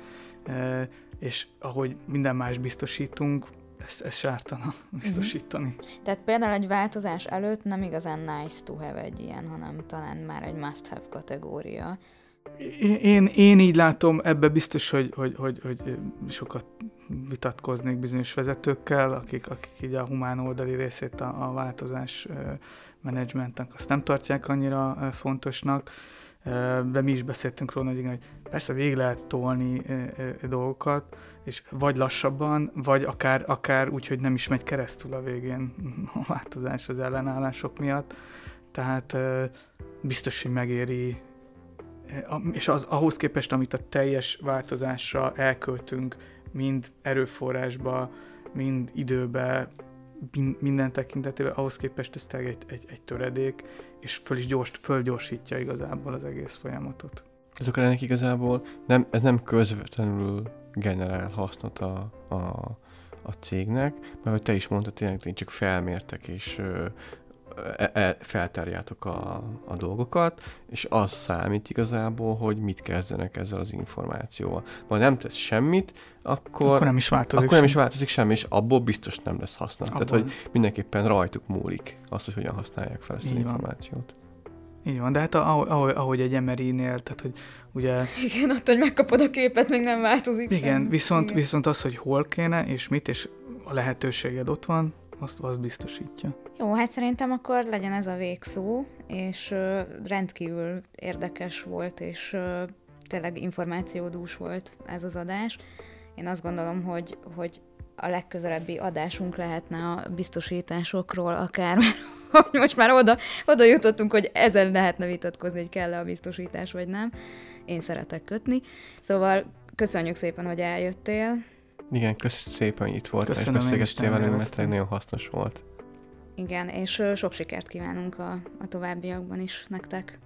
és ahogy minden más biztosítunk, ezt, ezt sártana mhm. biztosítani. Uh-huh. Tehát például egy változás előtt nem igazán nice to have egy ilyen, hanem talán már egy must have kategória. Én, én így látom, ebbe biztos, hogy, hogy, hogy, hogy sokat vitatkoznék bizonyos vezetőkkel, akik, akik így a humán oldali részét a, a változás menedzsmentnek azt nem tartják annyira fontosnak de mi is beszéltünk róla, hogy, hogy persze végig lehet tolni dolgokat, és vagy lassabban, vagy akár, akár úgy, hogy nem is megy keresztül a végén a változás az ellenállások miatt. Tehát biztos, hogy megéri, és az, ahhoz képest, amit a teljes változásra elköltünk, mind erőforrásba, mind időbe, minden tekintetében, ahhoz képest ez egy, egy, egy töredék, és föl is gyors, fölgyorsítja igazából az egész folyamatot. Ez akkor ennek igazából nem, ez nem közvetlenül generál hasznot a, a, a cégnek, mert hogy te is mondtad, tényleg én csak felmértek, és e, e, feltárjátok a, a dolgokat, és az számít igazából, hogy mit kezdenek ezzel az információval. Ha nem tesz semmit, akkor, akkor nem is változik, akkor nem is változik semmi, és abból biztos nem lesz haszna. Abból. Tehát, hogy mindenképpen rajtuk múlik az, hogy hogyan használják fel ezt az információt. Így van, de hát ahogy, ahogy egy MRI-nél, tehát hogy ugye... Igen, attól, hogy megkapod a képet, még nem változik. Igen, sem. viszont, Igen. viszont az, hogy hol kéne, és mit, és a lehetőséged ott van, azt, azt biztosítja. Jó, hát szerintem akkor legyen ez a végszó, és rendkívül érdekes volt, és tényleg információdús volt ez az adás. Én azt gondolom, hogy, hogy a legközelebbi adásunk lehetne a biztosításokról akár, mert most már oda, oda jutottunk, hogy ezen lehetne vitatkozni, hogy kell-e a biztosítás, vagy nem. Én szeretek kötni. Szóval köszönjük szépen, hogy eljöttél. Igen, köszönjük szépen, hogy itt volt, és beszélgettél velünk, mert nagyon hasznos volt. Igen, és sok sikert kívánunk a, a továbbiakban is nektek.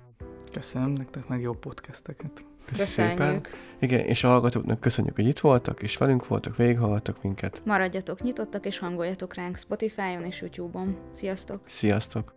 Köszönöm nektek meg jó podcasteket. Köszönjük. Szépen. Igen, és a hallgatóknak köszönjük, hogy itt voltak, és velünk voltak, végighallgattak minket. Maradjatok nyitottak, és hangoljatok ránk Spotify-on és YouTube-on. Sziasztok! Sziasztok!